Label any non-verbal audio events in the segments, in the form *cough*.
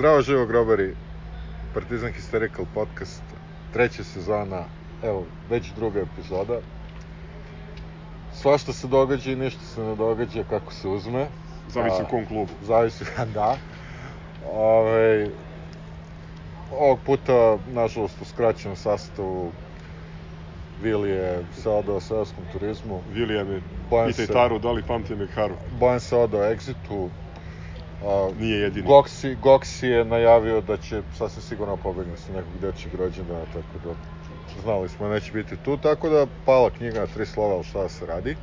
Zdravo živo grobari, Partizan Hysterical podcast, treća sezona, evo, već druga epizoda. Svašta se događa i ništa se ne događa kako se uzme. Zavisi u kom klubu. Zavisi, *laughs* da. Ove, ovog puta, nažalost, u skraćenom sastavu Vili je se odao seoskom turizmu. Vilija me, Bojan pitaj Taru, da li pamti Mekaru? Bojan se odao Exitu. A, Nije jedini. Goksi, Goksi je najavio da će sasvim sigurno pobegne sa nekog dečeg rođendana, tako da znali smo da neće biti tu, tako da pala knjiga na tri slova, ali šta se radi.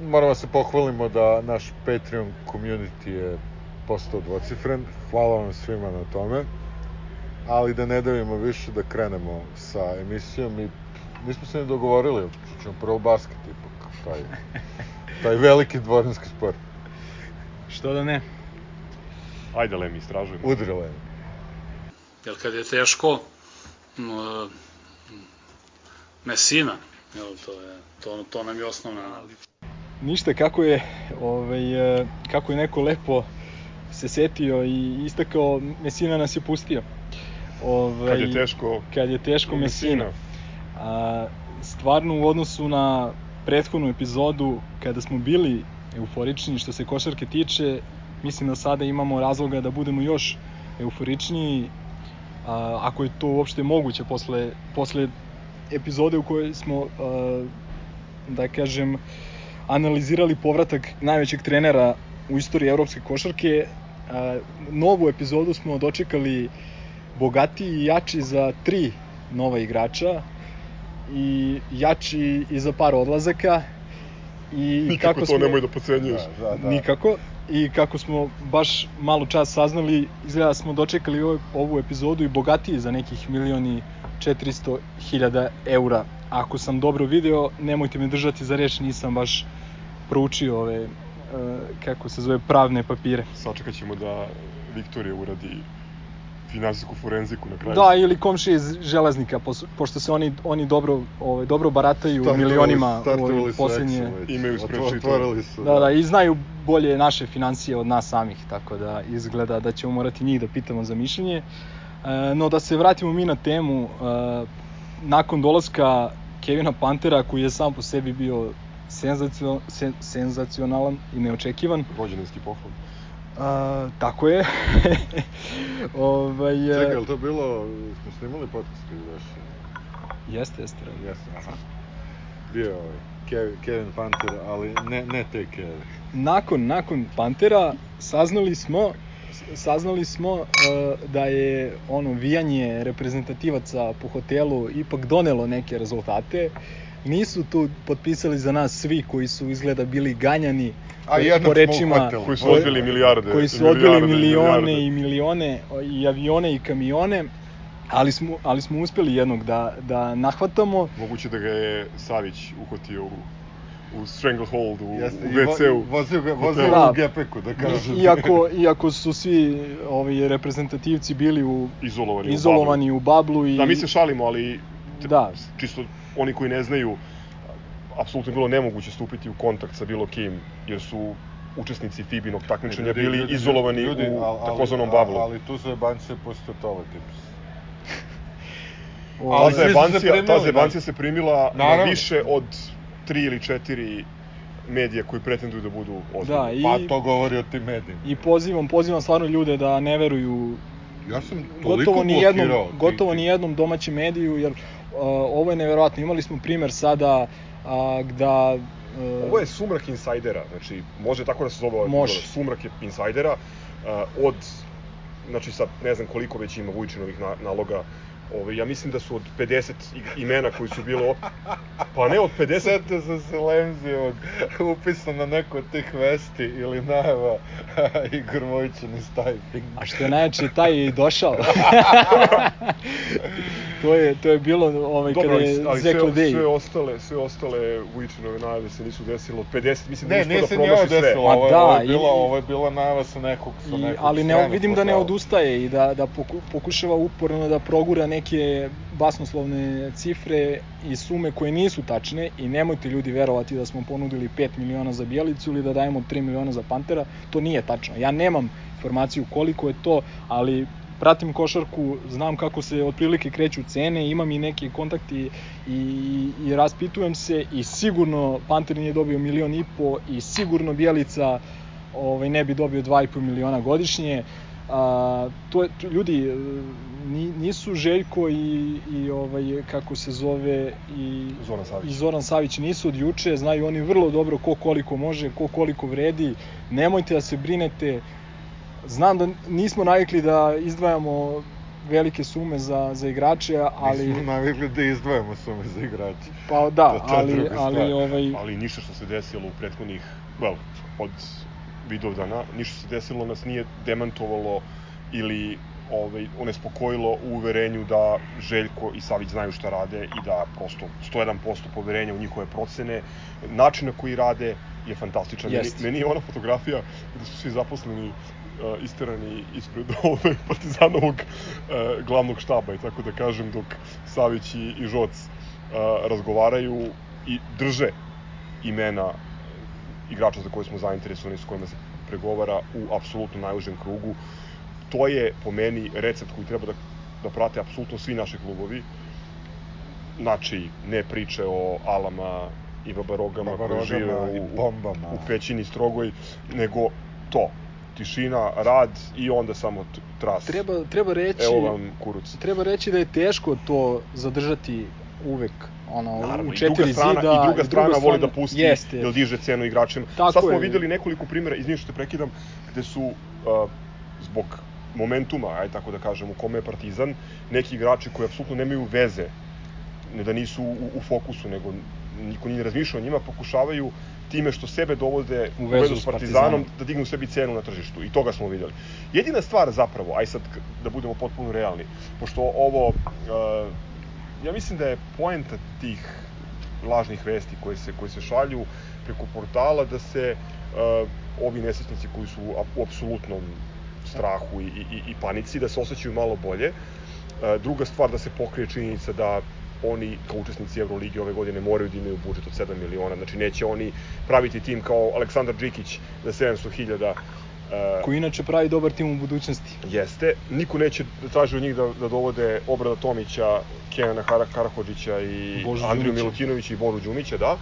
Moramo da se pohvalimo da naš Patreon community je postao dvocifren, hvala vam svima na tome, ali da ne davimo više da krenemo sa emisijom i nismo se ni dogovorili, ćemo prvo basket ipak, taj, taj veliki dvoranski sport. Što da ne? Ajde, Lemi, istražujemo. Udrile. Jer kad je teško, m, mesina, jel, to, je, to, to nam je osnovna Ništa, kako je, ovaj, e, kako je neko lepo se setio i istakao, Mesina nas je pustio. Ovaj, Kad je teško, Kad je teško Mesina. A, stvarno u odnosu na prethodnu epizodu, kada smo bili euforični što se košarke tiče, mislim da sada imamo razloga da budemo još euforičniji, a, ako je to uopšte moguće posle, posle epizode u kojoj smo, a, da kažem, analizirali povratak najvećeg trenera u istoriji evropske košarke. A, novu epizodu smo dočekali bogatiji i jači za tri nova igrača i jači i za par odlazaka i nikako kako to smo, nemoj da pocenjuješ. Da, da, da. Nikako. I kako smo baš malo čas saznali, izgleda da smo dočekali ovu, ovu epizodu i bogatiji za nekih milioni 400 hiljada eura. Ako sam dobro video, nemojte me držati za reč, nisam baš proučio ove, e, kako se zove, pravne papire. Sačekat ćemo da Viktorija uradi finansijsku forenziku na kraju. Da, ili komšije iz železnika, pos- pošto se oni, oni dobro, ove, dobro barataju Startovali- milionima su poslednje... Imaju. Otvorili su. Da, da, i znaju bolje naše financije od nas samih, tako da izgleda da ćemo morati njih da pitamo za mišljenje. E, no da se vratimo mi na temu, e, nakon dolaska Kevina Pantera, koji je sam po sebi bio senzacio, sen, senzacionalan i neočekivan, Rođendanski poklon. A, tako je. *laughs* ovaj, e, Čekaj, je to bilo, smo snimali podcast ili još? Jeste, jeste. Jeste, aha. Bio je ovaj, Kevin, Kevin Panter, ali ne, ne te Kevin. nakon nakon Pantera saznali smo saznali smo uh, da je ono vijanje reprezentativaca po hotelu ipak donelo neke rezultate. Nisu tu potpisali za nas svi koji su izgleda bili ganjani A jednog po rečima. Koji su odbili milijarde. koji su milijarde, odbili milione milijarde. i milione i avione i kamione ali smo, ali smo uspeli jednog da, da nahvatamo Moguće da ga je Savić uhvatio u, u stranglehold, u, Jeste, u i WC-u. Vozio ga, vozio Da. u gepeku, da kažem. iako, *laughs* iako su svi ovi reprezentativci bili u Izolovani, u izolovani u bablu i bablu. Da, mi se šalimo, ali Da. čisto oni koji ne znaju, apsolutno bilo nemoguće stupiti u kontakt sa bilo kim, jer su učesnici Fibinog takmičenja Ljudi- bili ljudi- izolovani ljudi, u al- ali- takozvanom a- bablu. Ali tu za banci postoje tole tips. *laughs* o, Ali Ta se zebancija, primili, ta zebancija se primila na više od tri ili četiri medija koji pretenduju da budu ozbiljni. da i, Pa to govori o tim medijima. i pozivam pozivam stvarno ljude da ne veruju Ja sam toliko gotovo ni jednom gotovo ni jednom domaćem mediju jer uh, ovo je neverovatno imali smo primer sada uh, da uh, Ovo je sumrak insajdera, znači može tako da se zove ova Može. sumrak je insajdera uh, od znači sa ne znam koliko već ima Vujčinovih na, naloga Ove, ja mislim da su od 50 i- imena koji su bilo Pa ne, od 50... Sete sam se Lemzijevog upisao na neko od tih vesti ili najava *laughs* Igor Vojčan iz Typing. A što je najjače, taj je i došao. *laughs* to je to je bilo ovaj Dobro, kada je ali Zekle sve, sve ostale, sve ostale Vujičanove najave se nisu desile od 50, mislim da Ne, uspio nije da promaši sve. desilo, ovo, je- da, ovo, je bila, i- ovo je bila najava sa nekog, sa I, nekog ali ne, vidim da ne odustaje i da, da poku, pokušava uporno da progura neke basnoslovne cifre i sume koje nisu tačne i nemojte ljudi verovati da smo ponudili 5 miliona za Bijelicu ili da dajemo 3 miliona za Pantera, to nije tačno. Ja nemam informaciju koliko je to, ali pratim košarku, znam kako se otprilike kreću cene, imam i neke kontakti i, i raspitujem se i sigurno Panter nije dobio milion i po i sigurno Bijelica ovaj, ne bi dobio 2,5 miliona godišnje. A, to je, to, ljudi, ni, nisu Željko i, i ovaj, kako se zove i Zoran Savić. i Zoran Savić nisu od juče, znaju oni vrlo dobro ko koliko može, ko koliko vredi. Nemojte da se brinete. Znam da nismo navikli da izdvajamo velike sume za, za igrače, ali Mi smo navikli da izdvajamo sume za igrače. pa da, ali ali ovaj ali ništa što se desilo u prethodnih, well, od Vidovdana, ništa se desilo nas nije demantovalo ili ovaj, onespokojilo u uverenju da Željko i Savić znaju šta rade i da prosto 101% poverenja u njihove procene. Način na koji rade je fantastičan. Meni, Jest. meni je ona fotografija gde su svi zaposleni uh, isterani ispred *laughs* ove Partizanovog uh, glavnog štaba i tako da kažem dok Savić i, i Žoc uh, razgovaraju i drže imena igrača za koje smo zainteresovani, s kojima se pregovara u apsolutno najužem krugu. To je po meni recept koji treba da, da prate apsolutno svi naši klubovi. Znači, ne priče o Alama i Babarogama, koji Babarogama žive i u, bombama. u pećini strogoj, nego to. Tišina, rad i onda samo tras. treba treba reći Evo vam kuruc. treba reći da je teško to zadržati uvek ono Naravno, u i četiri druga strana, zida i druga strana voli da pusti, jeste jer diže cenu igračima. Tako Sad smo je. videli nekoliko primjera, izvini što te prekidam, gde su uh, zbog momentuma, aj tako da kažem, u kome je Partizan, neki igrači koji apsolutno nemaju veze, ne da nisu u, u fokusu, nego niko nije razmišljao o njima, pokušavaju time što sebe dovode U u vezu vezu s Partizanom, da dignu sebi cenu na tržištu. I toga smo videli. Jedina stvar zapravo, aj sad da budemo potpuno realni, pošto ovo, uh, ja mislim da je poenta tih lažnih vesti koje se, koje se šalju preko portala da se uh, ovi nesretnici koji su u ap- u apsolutnom strahu i, i, i panici, da se osjećaju malo bolje. Uh, druga stvar da se pokrije činjenica da oni kao učesnici Evrolige ove godine moraju da imaju budžet od 7 miliona, znači neće oni praviti tim kao Aleksandar Džikić za 700.000 uh, koji inače pravi dobar tim u budućnosti Jeste. Niko neće da traži od njih da, da dovode Obrada Tomića, Kenana Kara, Karahođića i Božu Andriju. Milutinovića i Boru Đumića, da.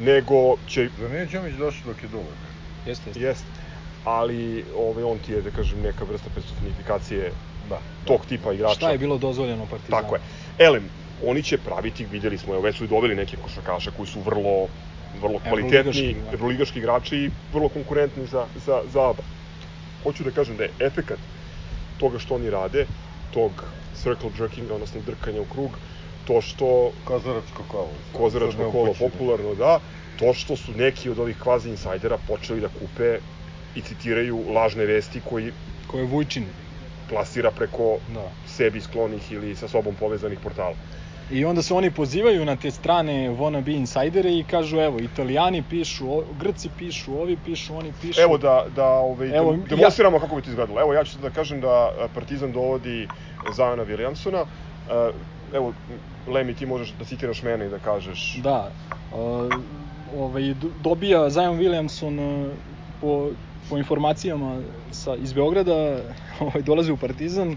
Nego će, Zar nije Đumić došao dok je dugo? jeste, jeste. jest, ali ovaj, on ti je, da kažem, neka vrsta personifikacije Da. tog tipa igrača. šta je bilo dozvoljeno Partizanu Tako je. Elem, oni će praviti, videli smo, evo već su i doveli neke košarkaše koji su vrlo vrlo kvalitetni, Evroligaški, da. evroligaški igrači i vrlo konkurentni za, za, za ABA. Hoću da kažem da je efekat toga što oni rade, tog circle jerkinga, odnosno drkanja u krug, to što Kozaračko kolo. kozaračko kolo popularno da, to što su neki od ovih kvazi insajdera počeli da kupe i citiraju lažne vesti koji ko je Vujčin plasira preko da sebi sklonih ili sa sobom povezanih portala. I onda se oni pozivaju na te strane wannabe insajdere i kažu evo, italijani pišu, o, grci pišu, ovi pišu, oni pišu. Evo da, da ovaj, Evo, ja- demonstriramo kako bi to izgledalo. Evo ja ću da kažem da a, Partizan dovodi Zajana Williamsona. A, Evo, Lemi, ti možeš da citiraš mene i da kažeš... Da. Uh, ovaj, dobija Zion Williamson po, po informacijama sa, iz Beograda, *laughs* ovaj, dolazi u Partizan,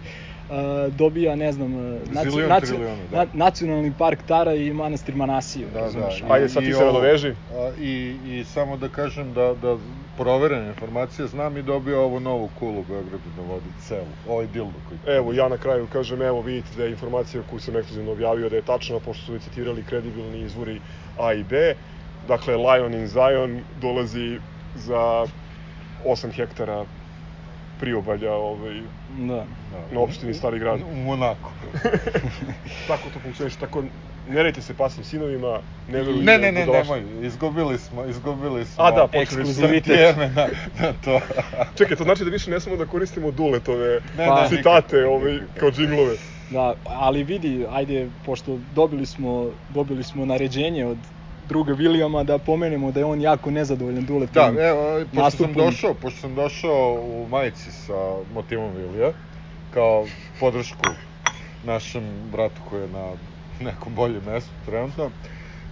uh, dobija, ne znam, uh, naci, Zilion naci, da. na, nacionalni park Tara i manastir Manasiju. Da, razumeš? da. Ajde, sad ti se a, I, I samo da kažem da, da proverene informacije znam i dobio ovu novu kulu u Beogradu da vodi celu. Ovaj dildo koji... Evo, ja na kraju kažem, evo vidite da je informacija koju sam ekskluzivno objavio da je tačna, pošto su citirali kredibilni izvori A i B. Dakle, Lion in Zion dolazi za 8 hektara priobalja ovaj, Da. Da. na opštini Stari grad. U Monaku. *laughs* tako to funkcioniše, tako ne rejte se pasnim sinovima, ne verujte Ne, ne, ne, budalaštini. nemoj, izgubili smo, izgubili smo A da, Ekskluzivitet. *laughs* vrijeme na, na to. *laughs* Čekaj, to znači da više ne smemo da koristimo duletove Ne, Pa- ne, citate nikako, ovaj, nikako. kao džinglove. Da, ali vidi, ajde, pošto dobili smo, dobili smo naređenje od druga Williama da pomenemo da je on jako nezadovoljan Da, Duletovim. evo, pošto sam nastupom. došao, pošto sam došao u majici sa motivom Vilija, kao podršku našem bratu koji je na nekom boljem mestu trenutno,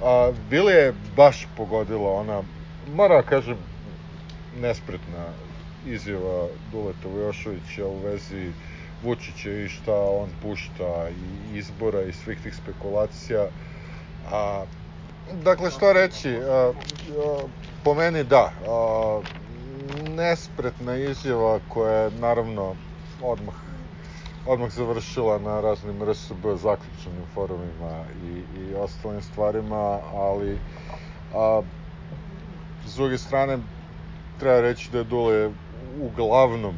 a, Vili je baš pogodila ona, moram da kažem, nespretna izjava Duleta Vujošovića u vezi Vučića i šta on pušta i izbora i svih tih spekulacija. A, dakle, što reći, po meni da, nespretna izjava koja je naravno odmah odmah završila na raznim RSB zaključenim forumima i, i ostalim stvarima, ali a, s druge strane treba reći da je Dule uglavnom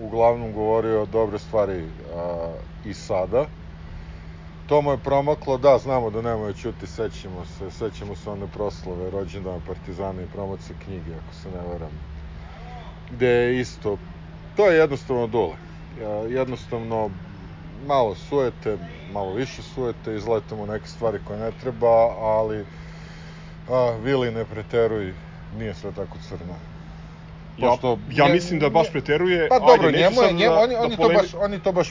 uglavnom govorio dobre stvari a, i sada. To mu je promaklo, da, znamo da nemoj čuti, sećamo se, sećamo se one proslave rođendana Partizana i promocije knjige, ako se ne varam. Gde je isto, to je jednostavno Dule. Ja, jednostavno malo sujete, malo više sujete, izletamo neke stvari koje ne treba, ali a, Vili ne preteruj, nije sve tako crno. Ja, Pošto ja nje- mislim da baš preteruje. Pa dobro, Ajde, njemu je, njemu, da- on, je- da to polemi- baš, on je to baš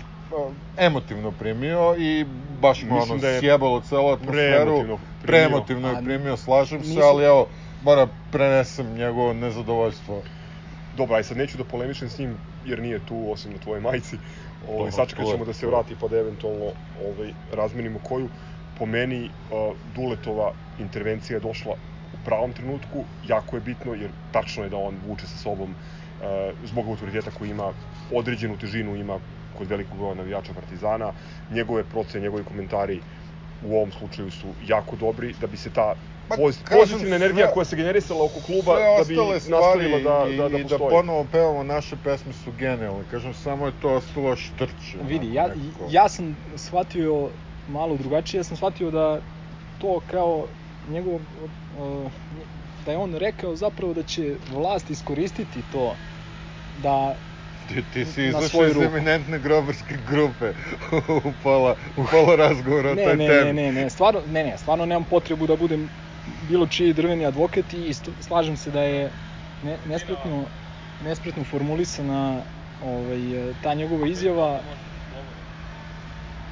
emotivno primio i baš mu Mislim ono da je sjebalo celu atmosferu. preemotivno A je primio, slažem se, ali evo, mora prenesem njegovo nezadovoljstvo. Dobro, aj sad neću da polemišem s njim, jer nije tu, osim na tvojoj majici. Ovaj, sačekat ćemo da se vrati, pa da eventualno ovaj, razmenimo koju. Po meni, uh, Duletova intervencija je došla u pravom trenutku, jako je bitno, jer tačno je da on vuče sa sobom uh, zbog autoriteta koji ima određenu težinu, ima kod velikog broja navijača Partizana, njegove procene, njegovi komentari u ovom slučaju su jako dobri, da bi se ta Pa, pozitivna energija sve- koja se generisala oko kluba, da bi nastavila da, i, da, da i da ponovo pevamo naše pesme su genijalne. Kažem, samo je to ostalo štrče. Vidi, ja, nekako. ja sam shvatio malo drugačije, ja sam shvatio da to kao njegov, uh, da je on rekao zapravo da će vlast iskoristiti to da Ti, ti si izašao iz eminentne grobarske grupe *laughs* u pola, u pola razgovora o ne, toj ne, temi. ne, ne, ne, stvarno, ne, ne, stvarno nemam potrebu da budem bilo čiji drveni advokat i isto, slažem se da je ne, nespretno, nespretno formulisana ovaj, ta njegova izjava.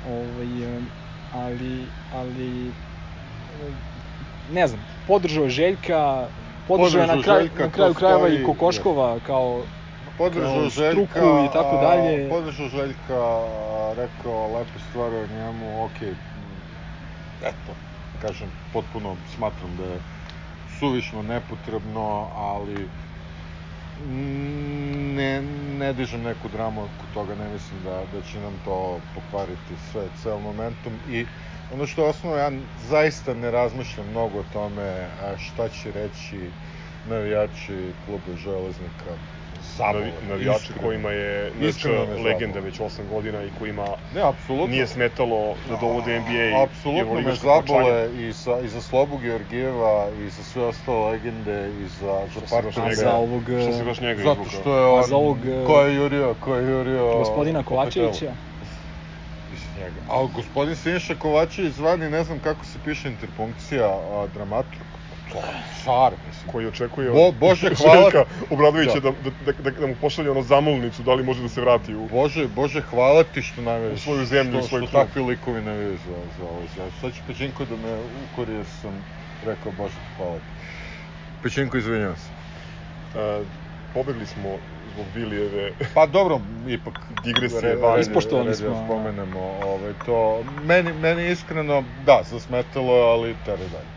Ovaj, ali, ali ne znam, podržao je Željka, podržao je na, Željka, na kraju krajeva i Kokoškova kao podržao Željka, struku i tako dalje. podržao Željka, rekao lepe stvari o njemu, ok, m, eto, kažem, potpuno smatram da je suvišno, nepotrebno, ali mm, ne, ne dižem neku dramu oko toga, ne mislim da, da će nam to pokvariti sve, ceo momentum i ono što je osnovno, ja zaista ne razmišljam mnogo o tome šta će reći navijači kluba Železnika. Navi, navijači iskreno. kojima je me zabole. legenda već 8 godina i kojima Ne, apsolutno. nije smetalo da dovode NBA i Apsolutno me Euroligaška parčanja. zabole i, sa, i za Slobu Georgijeva i za sve ostale legende i za, za njega, za ovog, što si eh, baš njega Zato što je on, za ovog, eh, ko je jurio, ko je jurio... gospodina Kopetelu. Kovačevića. Njega. A gospodin Siniša Kovačević zvani, ne znam kako se piše interpunkcija, a, dramaturg. Je car, mislim. koji očekuje Bo- Bože, *laughs* hvala Željka. Obradovića Da. da, da, da, da mu pošalje ono zamolnicu, da li može da se vrati u... Bože, Bože, hvala ti što navijaš. U svoju zemlju, što, u svoj što klub. takvi likovi navijaju za, za ovo. Ja, sad će Pečinko da me ukori jer sam rekao Bože, hvala ti. Pečinko, izvinjavam se. Uh, pobegli smo zbog Vilijeve Pa dobro, ipak Digresije je- Ispoštovali da smo. spomenemo ovaj, to. Meni, meni iskreno, da, zasmetalo ali tere dalje.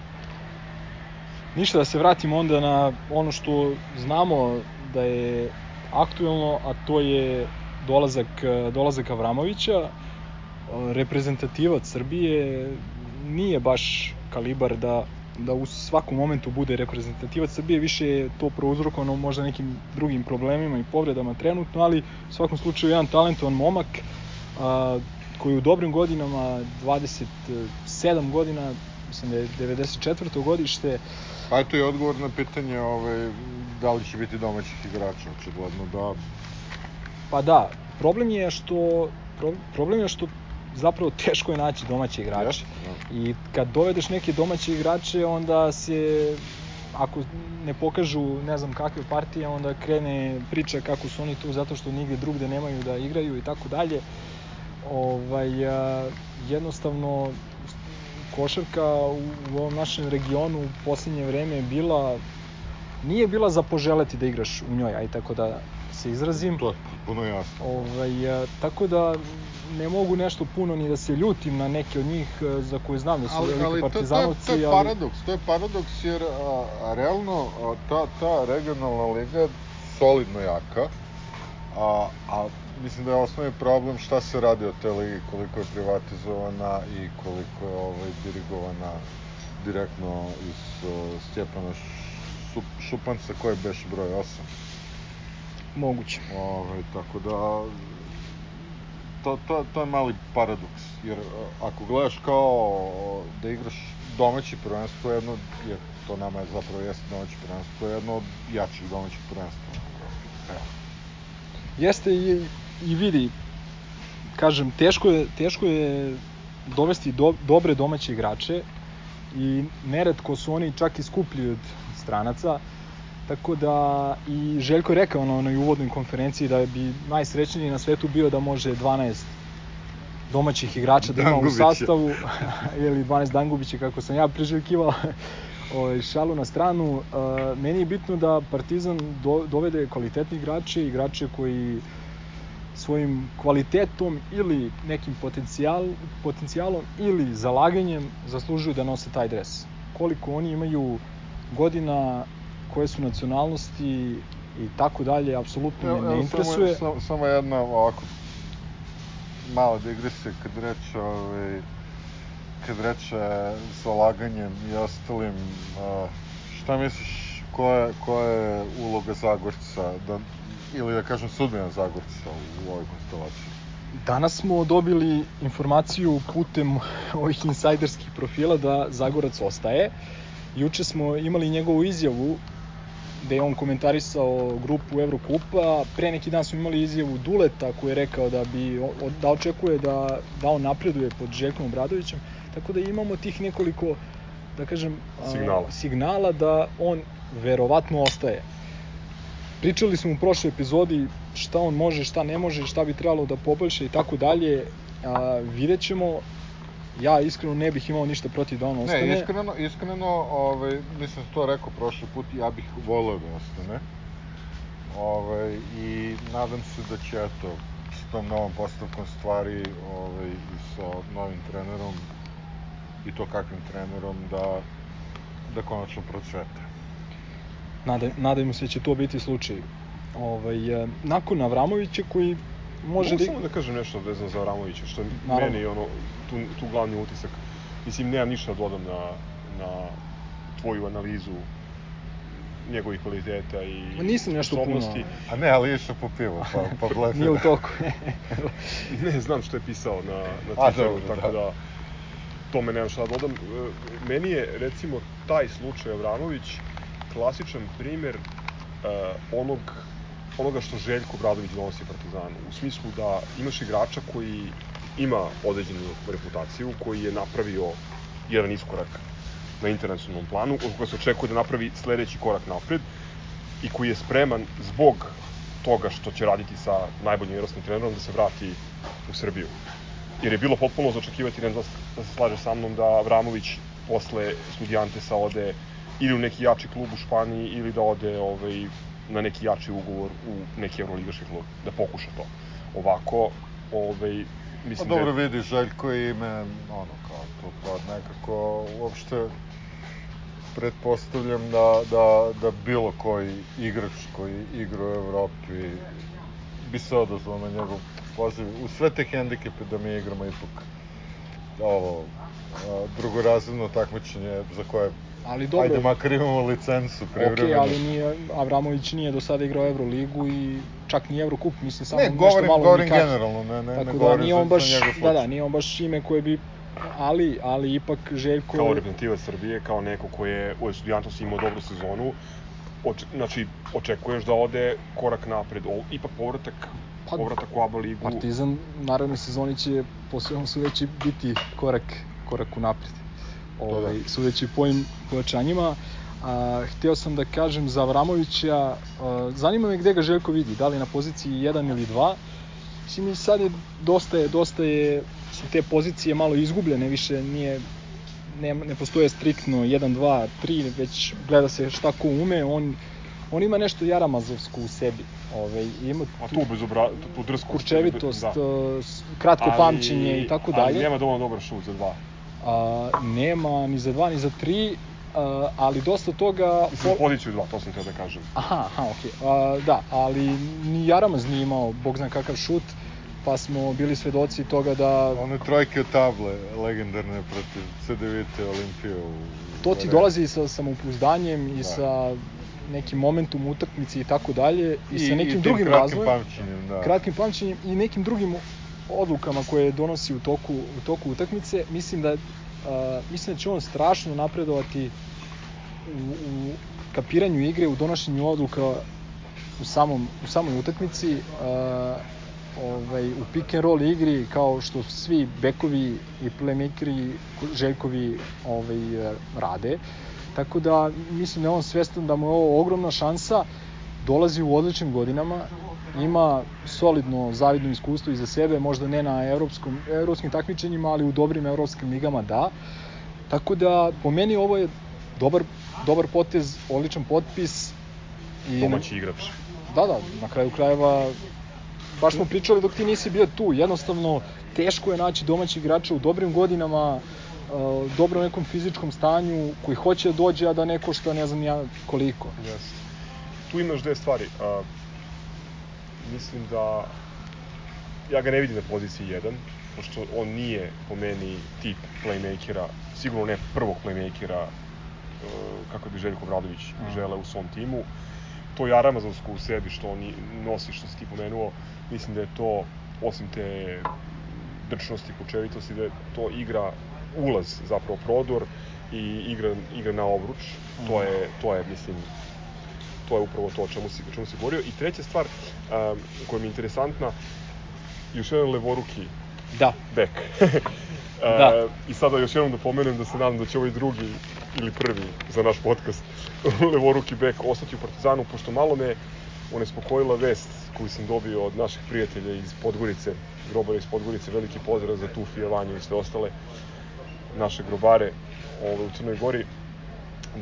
Ništa, da se vratimo onda na ono što znamo da je aktuelno, a to je dolazak, dolazak Avramovića. Reprezentativac Srbije nije baš kalibar da, da u svakom momentu bude reprezentativac Srbije, više je to prouzrokovano možda nekim drugim problemima i povredama trenutno, ali u svakom slučaju jedan talentovan momak. A, koji u dobrim godinama, 27 godina, mislim da je 94. godište, Pa eto i odgovor na pitanje ovaj, da li će biti domaćih igrača, očigledno da pa da, problem je što pro- problem je što zapravo teško je naći domaće igrače. Jeste, da. I kad dovedeš neke domaće igrače, onda se ako ne pokažu ne znam kakve partije, onda krene priča kako su oni tu zato što nigde drugde nemaju da igraju i tako dalje. Ovaj, jednostavno, košarka u, u ovom našem regionu u poslednje vreme je bila nije bila za poželeti da igraš u njoj, aj tako da se izrazim. to je puno jasno. Ovaj, a, tako da ne mogu nešto puno ni da se ljutim na neke od njih e, za koje znam da su ali, veliki ali to, to, je, partizanovci, to je ali paradoks, to je paradoks jer a, a realno a, ta, ta regionalna liga je solidno jaka, a, a mislim da je osnovni problem šta se radi od te ligi, koliko je privatizovana i koliko je ovaj, dirigovana direktno iz uh, Stjepana Š- Šupanca, koji je beš broj 8. moguće. Ovaj, tako da, to, to, to je mali paradoks, jer ako gledaš kao da igraš domaće prvenstvo, jedno, jer to nama je zapravo jeste domaće prvenstvo, to je jedno od jačih domaćih prvenstva. Evo. Jeste i, i vidi, kažem, teško je, teško je dovesti do, dobre domaće igrače i neretko su oni čak i skuplji od stranaca, tako da i Željko je rekao na onoj uvodnoj konferenciji da bi najsrećniji na svetu bio da može 12 domaćih igrača da ima u sastavu, *laughs* ili 12 Dangubića kako sam ja priželjkivao, *laughs* ovaj, šalu na stranu. Meni je bitno da Partizan do, dovede kvalitetni igrače, igrače koji svojim kvalitetom ili nekim potencijal, potencijalom ili zalaganjem zaslužuju da nose taj dres. Koliko oni imaju godina, koje su nacionalnosti i tako dalje, apsolutno me ne interesuje. Samo, samo, samo jedna ovako mala digresija kad reče ovaj, kad reče sa laganjem i ostalim uh, šta misliš koja, koja je uloga Zagorca da, ili da kažem sudbina Zagorca u, ovoj konstelaciji Danas smo dobili informaciju putem ovih insajderskih profila da Zagorac ostaje. Juče smo imali njegovu izjavu gde je on komentarisao grupu Evrokupa. Pre neki dan smo imali izjavu Duleta koji je rekao da bi da očekuje da, da on napreduje pod Željkom Obradovićem. Tako da imamo tih nekoliko da kažem a, Signala. signala da on verovatno ostaje. Pričali smo u prošloj epizodi šta on može, šta ne može, šta bi trebalo da poboljša i tako dalje. A, vidjet ćemo. Ja iskreno ne bih imao ništa protiv da on ostane. Ne, iskreno, iskreno, ovaj, mislim to rekao prošli put, ja bih voleo da ostane. Ovaj, I nadam se da će, eto, s tom novom postavkom stvari ovaj, i sa novim trenerom i to kakvim trenerom da, da konačno procvete. Nada, nadajmo se da će to biti slučaj. Ovaj, e, nakon Avramovića koji može Mogu da... samo da kažem nešto vezano za Avramovića, što Naravno. meni ono, tu, tu glavni utisak. Mislim, nemam ništa da dodam na, na tvoju analizu njegovih kvaliteta i Ma nisam nešto puno. A ne, ali išao po pivo, pa, pa *laughs* blefira. Nije u toku. *laughs* Ne, znam što je pisao na, na A, Twitteru, dobro, tako da. da tome nemam šta da dodam. E, Meni je, recimo, taj slučaj Avramović klasičan primer e, onog onoga što Željko Bradović donosi Partizanu. U smislu da imaš igrača koji ima određenu reputaciju, koji je napravio jedan iskorak na internacionalnom planu, od koga se očekuje da napravi sledeći korak napred i koji je spreman zbog toga što će raditi sa najboljim evropskim trenerom da se vrati u Srbiju. Jer je bilo potpuno za očekivati, ne znam da se slaže sa mnom, da Avramović posle Studijantesa ode ili u neki jači klub u Španiji ili da ode ovaj, na neki jači ugovor u neki evroligaški klub, da pokuša to. Ovako, ovaj, Pa mislim dobro da je, vidi, Željko je ime, ono, kao to, pa nekako uopšte pretpostavljam da, da, da bilo koji igrač koji igra u Evropi bi se odazvao na njegov poziv. U sve te hendikepe da mi igramo ipak ovo drugorazredno takmičenje za koje ali dobro. Ajde, makar imamo licencu Ok, privremeno. ali nije, Avramović nije do sada igrao Euroligu i čak ni Eurocup, mislim samo Ne, nešto govorim, malo govorim Unikaš. generalno, ne, ne, ne Tako da govorim nije za, on baš, da, da, nije on baš ime koje bi, ali, ali ipak Željko... Kao reprezentativac Srbije, kao neko ko je u Estudiantos imao dobru sezonu, oč, znači, očekuješ da ode korak napred. O, ipak povratak, Pa, povratak u ABA ligu. Partizan u narednoj sezoni će po svemu sudeći biti korak, korak u napred. Ovaj, da. sudeći po ovim pojačanjima. A, hteo sam da kažem za Avramovića, a, zanima me gde ga Željko vidi, da li na poziciji 1 ili 2. Mislim sad je dosta je, dosta je, su te pozicije malo izgubljene, više nije, ne, ne postoje striktno 1, 2, 3, već gleda se šta ko ume, on, on ima nešto jaramazovsko u sebi. Ovaj, ima A tu bez obra, tu, tu drskost. kurčevitost, da. kratko pamćenje i tako Ali dalje. nema dovoljno dobar šut za dva. A, nema ni za dva, ni za tri, a, ali dosta toga... Mislim, poziciju dva, to sam teo da kažem. Aha, aha, okej. A, da, ali ni Jaramaz nije imao, bog zna kakav šut, pa smo bili svedoci toga da One trojke od table, legendarne protiv CDVite Olimpije u... to ti u dolazi sa samopouzdanjem i Da. sa nekim momentum utakmici i tako dalje i, I, sa nekim i drugim kratkim razvojem, pamćenjem, da. kratkim pamćenjem i nekim drugim odlukama koje donosi u toku, u toku utakmice. Mislim da, a, mislim da će on strašno napredovati u, u kapiranju igre, u donošenju odluka u, samom, u samoj utakmici, a, ovaj, u pick and roll igri, kao što svi bekovi i playmakeri Željkovi ovaj, rade. Tako da mislim da on svestan da mu je ovo ogromna šansa, dolazi u odličnim godinama, ima solidno zavidno iskustvo iza sebe, možda ne na evropskom, evropskim takmičenjima, ali u dobrim evropskim ligama da. Tako da, po meni ovo je dobar, dobar potez, odličan potpis. I Domaći igrač. Da, da, na kraju krajeva baš smo pričali dok ti nisi bio tu, jednostavno teško je naći domaći igrača u dobrim godinama, uh, dobro nekom fizičkom stanju, koji hoće da dođe, a da ne košta ne znam ja koliko. Yes. Tu imaš dve stvari. Mislim da ja ga ne vidim na poziciji 1, pošto on nije po meni tip playmakera, sigurno ne prvog playmakera e, kako bi Željko Bradović Mm. žele u svom timu. To Jaramazovsko u sebi što on nosi, što si ti pomenuo, mislim da je to, osim te drčnosti, kučevitosti, da je to igra ulaz, zapravo prodor i igra, igra na obruč. To je, to je, mislim, to je upravo to o čemu si, o čemu si govorio. I treća stvar um, koja mi je interesantna, još jedan levoruki Da, bek. *laughs* E, Da. I sada još jednom da pomenem da se nadam da će ovaj drugi ili prvi za naš podcast *laughs* levoruki bek ostati u Partizanu, pošto malo me onespokojila vest koju sam dobio od naših prijatelja iz Podgorice, grobara iz Podgorice, veliki pozdrav za Tufija, Vanju i sve ostale naše grobare ove, u Crnoj Gori,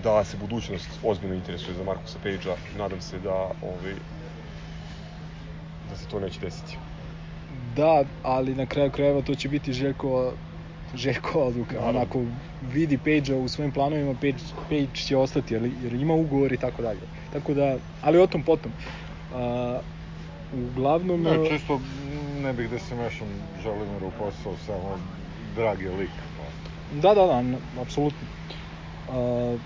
da se budućnost ozbiljno interesuje za Markusa Pejđa. Nadam se da ovaj, da se to neće desiti. da, ali na kraju krajeva to će biti Željko Željko odluka. Naravno. Onako vidi Page-a u svojim planovima, Page, Page će ostati jer, jer ima ugovor i tako dalje. Tako da, ali o tom potom. A, uglavnom... Ne, čisto ne bih da se mešam Želimaru u posao, samo drag je lik. Da, da, da, n- apsolutno. Uh,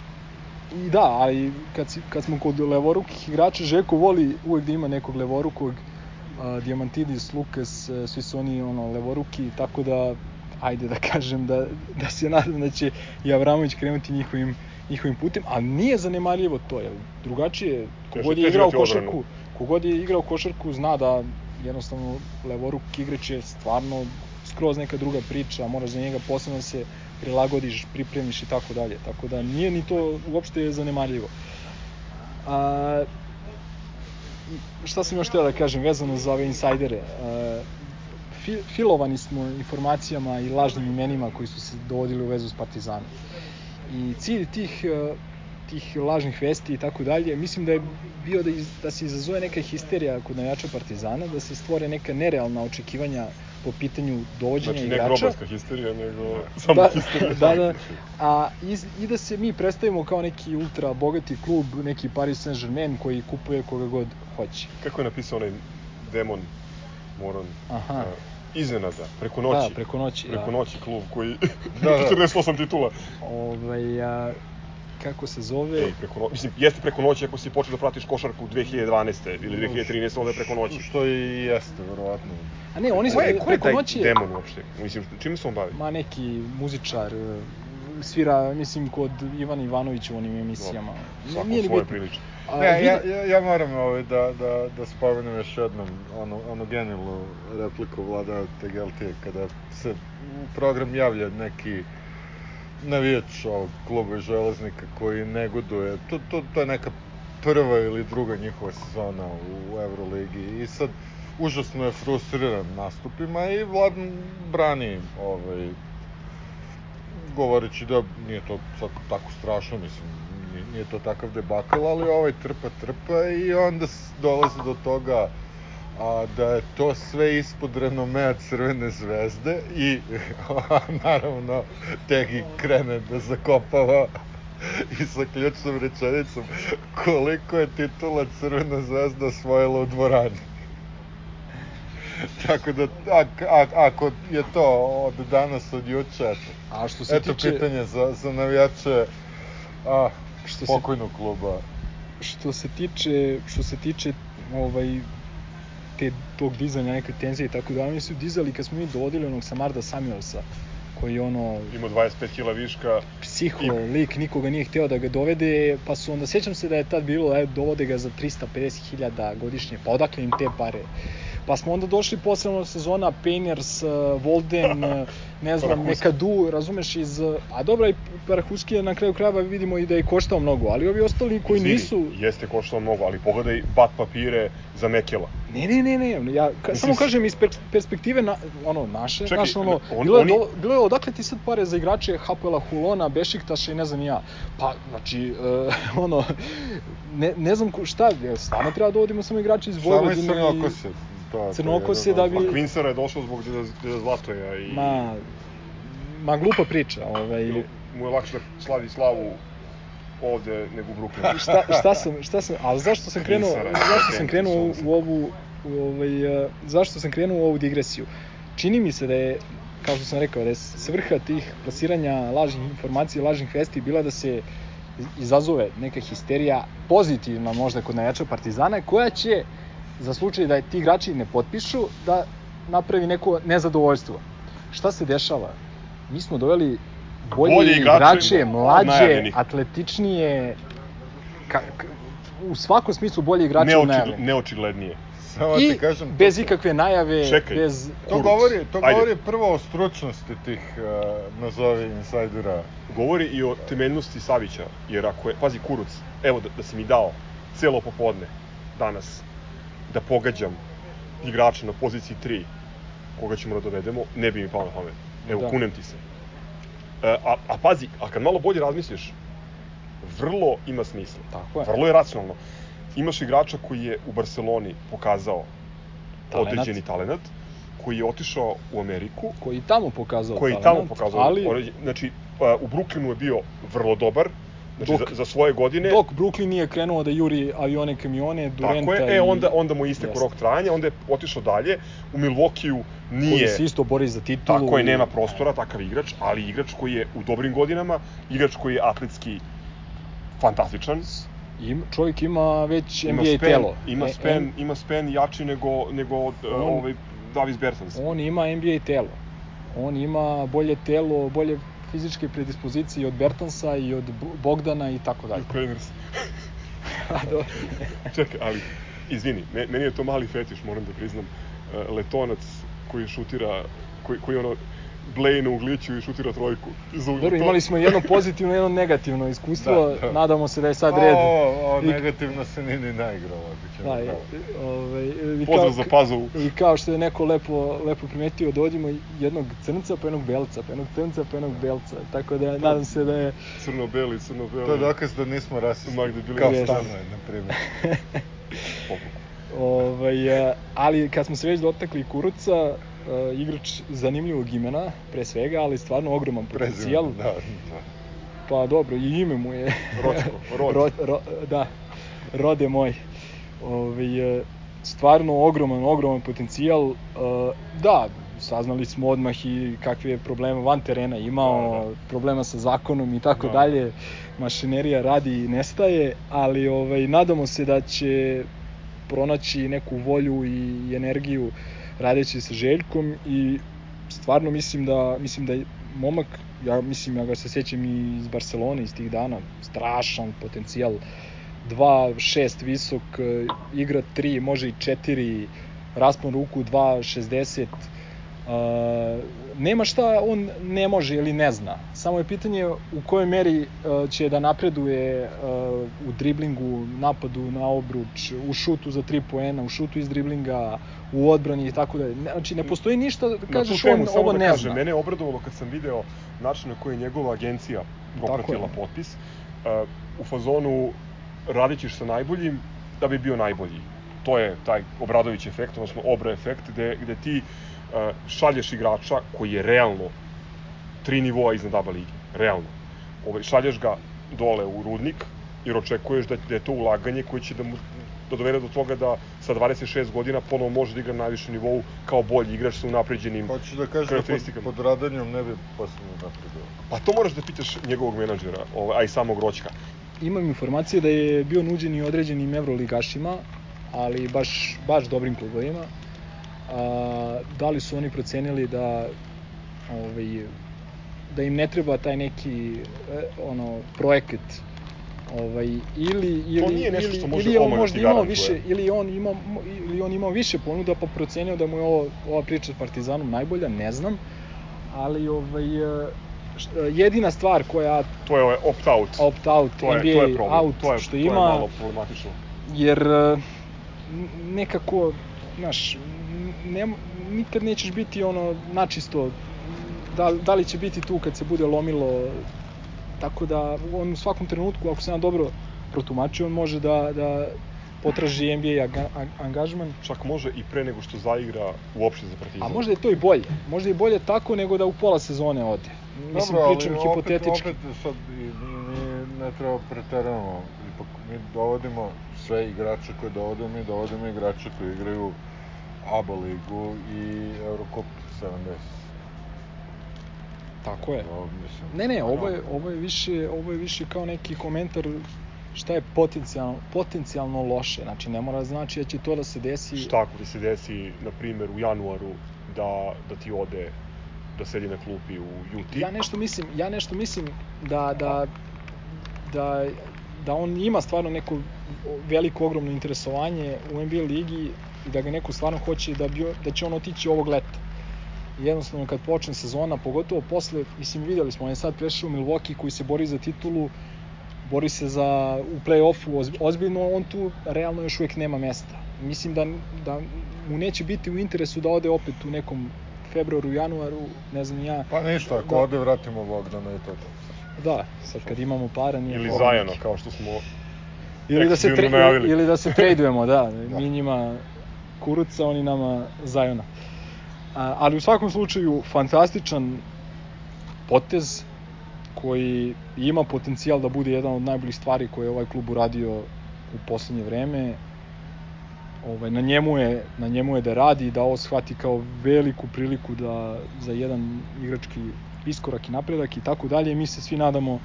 I da, ali kad, si, kad smo kod levorukih igrača, Žeko voli uvek da ima nekog levorukog, uh, Diamantidis, Lukas, uh, svi su oni ono, levoruki, tako da, ajde da kažem da, da se nadam da će i Avramović krenuti njihovim, njihovim putem, a nije zanemarljivo to, jer drugačije, kogod je igrao košarku, kogod je igrao košarku zna da jednostavno levoruk igrač je stvarno skroz neka druga priča, moraš za njega posebno da se prilagodiš, pripremiš i tako dalje. Tako da nije ni to uopšte zanemarljivo. A, šta sam još htio da kažem vezano za ove insajdere? A, fi, filovani smo informacijama i lažnim imenima koji su se dovodili u vezu s Partizanom. I cilj tih tih lažnih vesti i tako dalje, mislim da je bio da, iz, da se izazove neka histerija kod navijača Partizana, da se stvore neka nerealna očekivanja po pitanju dovođenja Znači, ne igrača. grobarska histerija, nego samo da, histerija. da, da, a iz, i da se mi predstavimo kao neki ultra bogati klub, neki Paris Saint-Germain koji kupuje koga god hoće. Kako je napisao onaj demon Moron? Aha. Uh, iznenada, preko noći. Da, preko noći. Preko da. noći klub koji Da, da. *laughs* 48 titula. Ovaj, a, kako se zove... Ej, preko no... Mislim, jeste preko noći ako si počeo da pratiš košarku 2012. ili 2013. onda je preko noći. Što i jeste, verovatno. A ne, oni su Ko je, ko je preko taj noći... je- demon uopšte? Mislim, čime se on bavi? Ma neki muzičar, e, svira, mislim, kod Ivana Ivanovića u onim emisijama. Svako Nije ni svoje. A, Ne, ja, ja moram ovaj, da, da, da spomenem još jednom onu, onu genijalnu repliku Vlada Tegeltije kada se u program javlja neki navijač ovog kluba iz železnika koji negoduje. To, to, to je neka prva ili druga njihova sezona u, Euroligi i sad užasno je frustriran nastupima i Vlad brani ovaj, govoreći da nije to sad tako strašno, mislim, nije, nije to takav debakl, ali ovaj trpa trpa i onda dolazi do toga a, da je to sve ispod renomea Crvene zvezde i *laughs* naravno Tegi krene da zakopava i sa ključnom rečenicom koliko je titula Crvena zvezda osvojila u dvorani. Tako da, ak, ako je to od danas, od juče, eto, A što se Eto tiče... pitanje za, za navijače a, Što se- pokojnog kluba. što se tiče što se tiče ovaj te tog dizanja neke tenzije i tako da oni su dizali kad smo mi dovodili onog Samarda Samuelsa koji ono Ima 25 kila viška, psiho, I- lik, nikoga nije hteo da ga dovede, pa su onda, sjećam se da je tad bilo, e, dovode ga za 350.000 godišnje, pa odakle im te pare? Pa smo onda došli posebno sezona Painters, Volden, uh, ne znam. Mekadu, razumeš, iz... uh, A dobra, i Parahuski je na kraju krajeva vidimo i da je koštao mnogo, ali ovi ostali koji izvini, nisu... jeste koštao mnogo, ali pogledaj bat papire za Mekela. Ne, ne, ne, ne, ja ka, Mislim, samo kažem iz pers- perspektive na, ono naše, Čekaj, naše ono, on- bilo je oni- do, bilo je odakle ti sad pare za igrače Hapoela Hulona, Bešiktaša i ne znam ja. Pa, znači, uh, *laughs* ono, ne, ne znam ko, šta, jel stvarno treba da dovodimo samo igrače iz Samo iz Vojvodine Crnokose. To, to je da od- bi- A Kvinsara je došao zbog Zlatoja i... Ma, ma glupa priča, ovaj, Ili mu je lakše da slavi slavu ovde nego u Brooklynu. *laughs* šta, šta sam, šta sam, ali zašto sam krenuo, zašto sam krenuo u, u ovu, u ovaj, uh, zašto sam krenuo u ovu digresiju? Čini mi se da je, kao što sam rekao, da je svrha tih plasiranja lažnih informacija, lažnih vesti bila da se izazove neka histerija pozitivna možda kod navijača Partizana koja će za slučaj da ti igrači ne potpišu da napravi neko nezadovoljstvo. Šta se dešava? Mi smo doveli bolje, Bolje igrače mlađe, atletičnije, ka, ka, u svakom smislu bolje igrače Neočigl, najavljenih. neočiglednije. Samo I ti kažem, bez to- ikakve najave, Čekaj. bez... To Kuruc. govori, to Ajde. govori prvo o stručnosti tih, uh, nazovi, insajdera. Govori i o temeljnosti Savića, jer ako je, pazi Kuruc, evo da, da si mi dao celo popodne danas da pogađam igrača na poziciji 3 koga ćemo da dovedemo, ne bi mi pao na pamet. Evo, Da. kunem ti se. E, a, a pazi, a kad malo bolje razmisliš, vrlo ima smisla. Tako je. Vrlo je racionalno. Imaš igrača koji je u Barceloni pokazao Talenat. određeni talenat, koji je otišao u Ameriku, Koji tamo pokazao koji je talent, tamo pokazao, ali znači, a, u Brooklynu je bio vrlo dobar, znači Dok- za, za svoje godine, dok Brooklyn nije krenuo da juri avione, kamione, Durenta tako je, e, onda, onda mu Jeste. rok trajanja, onda je otišao dalje, u Milwaukeeu Koji nije, se isto bori za titulu. tako je, nema prostora, takav igrač, ali igrač koji je u dobrim godinama, igrač koji je atletski fantastičan, Im, čovjek ima već ima NBA spen, telo. ima E, spen, em- ima spen jači nego, nego uh, On- ovaj Davis Bertans. on ima NBA telo. On ima bolje telo, bolje fizičke predispozicije i od Bertansa i od Bo- Bogdana i tako dalje. Ukrainers. *laughs* A, dobro. *laughs* Čekaj, ali, izvini, me- meni je to mali fetiš, moram da priznam. E, Letonac koji šutira, koji, koji ono, bleje na ugliću i šutira trojku. Ugla. Dobro, To- imali smo jedno pozitivno, jedno negativno iskustvo. *laughs* Da, da. Nadamo se da je sad red. O, o, I- negativno se nije ni naigrao, Da, i, pravo. ovaj, i Pozdrav za Pazovu. I kao što je neko lepo, lepo primetio, dođemo jednog crnca, pa jednog belca, pa jednog crnca, pa jednog belca. Tako da nadam se da je... Crno-beli, crno-beli. To je dokaz da nismo rasisti, Magde bili kao rasisti. Stanley, na primjer. *laughs* Ovaj, ali kad smo se već dotakli Kuruca, a, igrač zanimljivog imena, pre svega, ali stvarno ogroman potencijal. Prezime, da, da. Pa dobro, i ime mu je... *laughs* Ročko, Rod. Ro, ro, da, rode moj. Ovaj, e, stvarno ogroman, ogroman potencijal. E, Da, saznali smo odmah i kakve je probleme van terena imao, Da, da. problema sa zakonom i tako Da. dalje. Mašinerija radi i nestaje, ali ovaj nadamo se da će pronaći neku volju i energiju radeći sa Željkom i stvarno mislim da mislim da momak ja mislim ja ga se sećam i iz Barcelone iz tih dana strašan potencijal. 2.6 visok e, igra 3 može i 4 raspon ruku 2.60 Uh, nema šta on ne može ili ne zna. Samo je pitanje u kojoj meri uh, će da napreduje uh, u driblingu, napadu na obruč, u šutu za 3 poena, u šutu iz driblinga, u odbrani i tako dalje. Znači ne postoji ništa da kažeš temu on ovo da ne kažem, zna. Mene je obradovalo kad sam video način na koji je njegova agencija popratila potpis. Uh, u fazonu radit ćeš sa najboljim da bi bio najbolji. To je taj Obradović efekt, odnosno Obra efekt, gde, gde ti uh, šalješ igrača koji je realno tri nivoa iznad ABA lige. Realno. Ovaj, šalješ ga dole u rudnik, jer očekuješ da, da je to ulaganje koje će da mu da dovede do toga da sa 26 godina ponovo može da igra na najvišem nivou kao bolji igrač sa unapređenim Hoćeš da kažeš da pod, pod radanjom ne bi posebno napredovao. Pa to moraš da pitaš njegovog menadžera, ovaj, a i samog Roćka. Imam informacije da je bio nuđen i određenim evroligašima, ali baš, baš dobrim klubovima. A, da li su oni procenili da ovaj, da im ne treba taj neki e, ono projekat ovaj ili ili nije nešto ili, što može ili je on da možda imao više ili je on imao ili on imao više ponuda pa procenio da mu je ovo ova priča s Partizanom najbolja, ne znam. Ali ovaj e, e, jedina stvar koja To je ovaj opt-out. opt-out, to je, NBA to je problem. out, to je, što to je ima, malo problematično. jer nekako, znaš, ne, nikad nećeš biti ono načisto, da, da li će biti tu kad se bude lomilo, tako da on u svakom trenutku, ako se ja dobro protumačio, on može da, da potraži NBA angažman, Čak može i pre nego što zaigra uopšte za Partizan. a možda je to i bolje. Možda je bolje tako nego da u pola sezone ode. Mislim, Dobro, pričam opet, hipotetički. Opet sad i, mi ne treba preteravamo. Ipak mi dovodimo sve igrače koje dovodimo, mi dovodimo igrače koji igraju ABA ligu i Eurocup 70. Tako je. To, mislim, Ne, ne, ovo je, ovo je više, ovo je više kao neki komentar šta je potencijalno, potencijalno loše. Znači, ne mora znači da će to da se desi. Šta ako ti se desi, na primer, u januaru da, da ti ode da sedi na klupi u UT? Ja nešto mislim, ja nešto mislim da, da, da, da on ima stvarno neko veliko, ogromno interesovanje u NBA ligi i da ga neko stvarno hoće da, bi, da će on otići ovog leta. I jednostavno kad počne sezona, pogotovo posle, mislim videli smo, on je sad prešao u Milwaukee koji se bori za titulu, bori se za u play-offu oz- ozbiljno, on tu realno još uvek nema mesta. Mislim da, da mu neće biti u interesu da ode opet u nekom februaru, januaru, ne znam ja. Pa ništa, ako Da. ode vratimo Bogdana i to je to. Da, sad kad imamo para nije Ili. Zajana, kao što smo... Ili da se tre, ili da se *laughs* tradujemo, da, mi njima Kuruca, oni nama Zajona. Ali u svakom slučaju fantastičan potez koji ima potencijal da bude jedan od najboljih stvari koje je ovaj klub uradio u poslednje vreme. Ovaj, na, njemu je, na njemu je da radi i da ovo shvati kao veliku priliku da, za jedan igrački iskorak i napredak i tako dalje. Mi se svi nadamo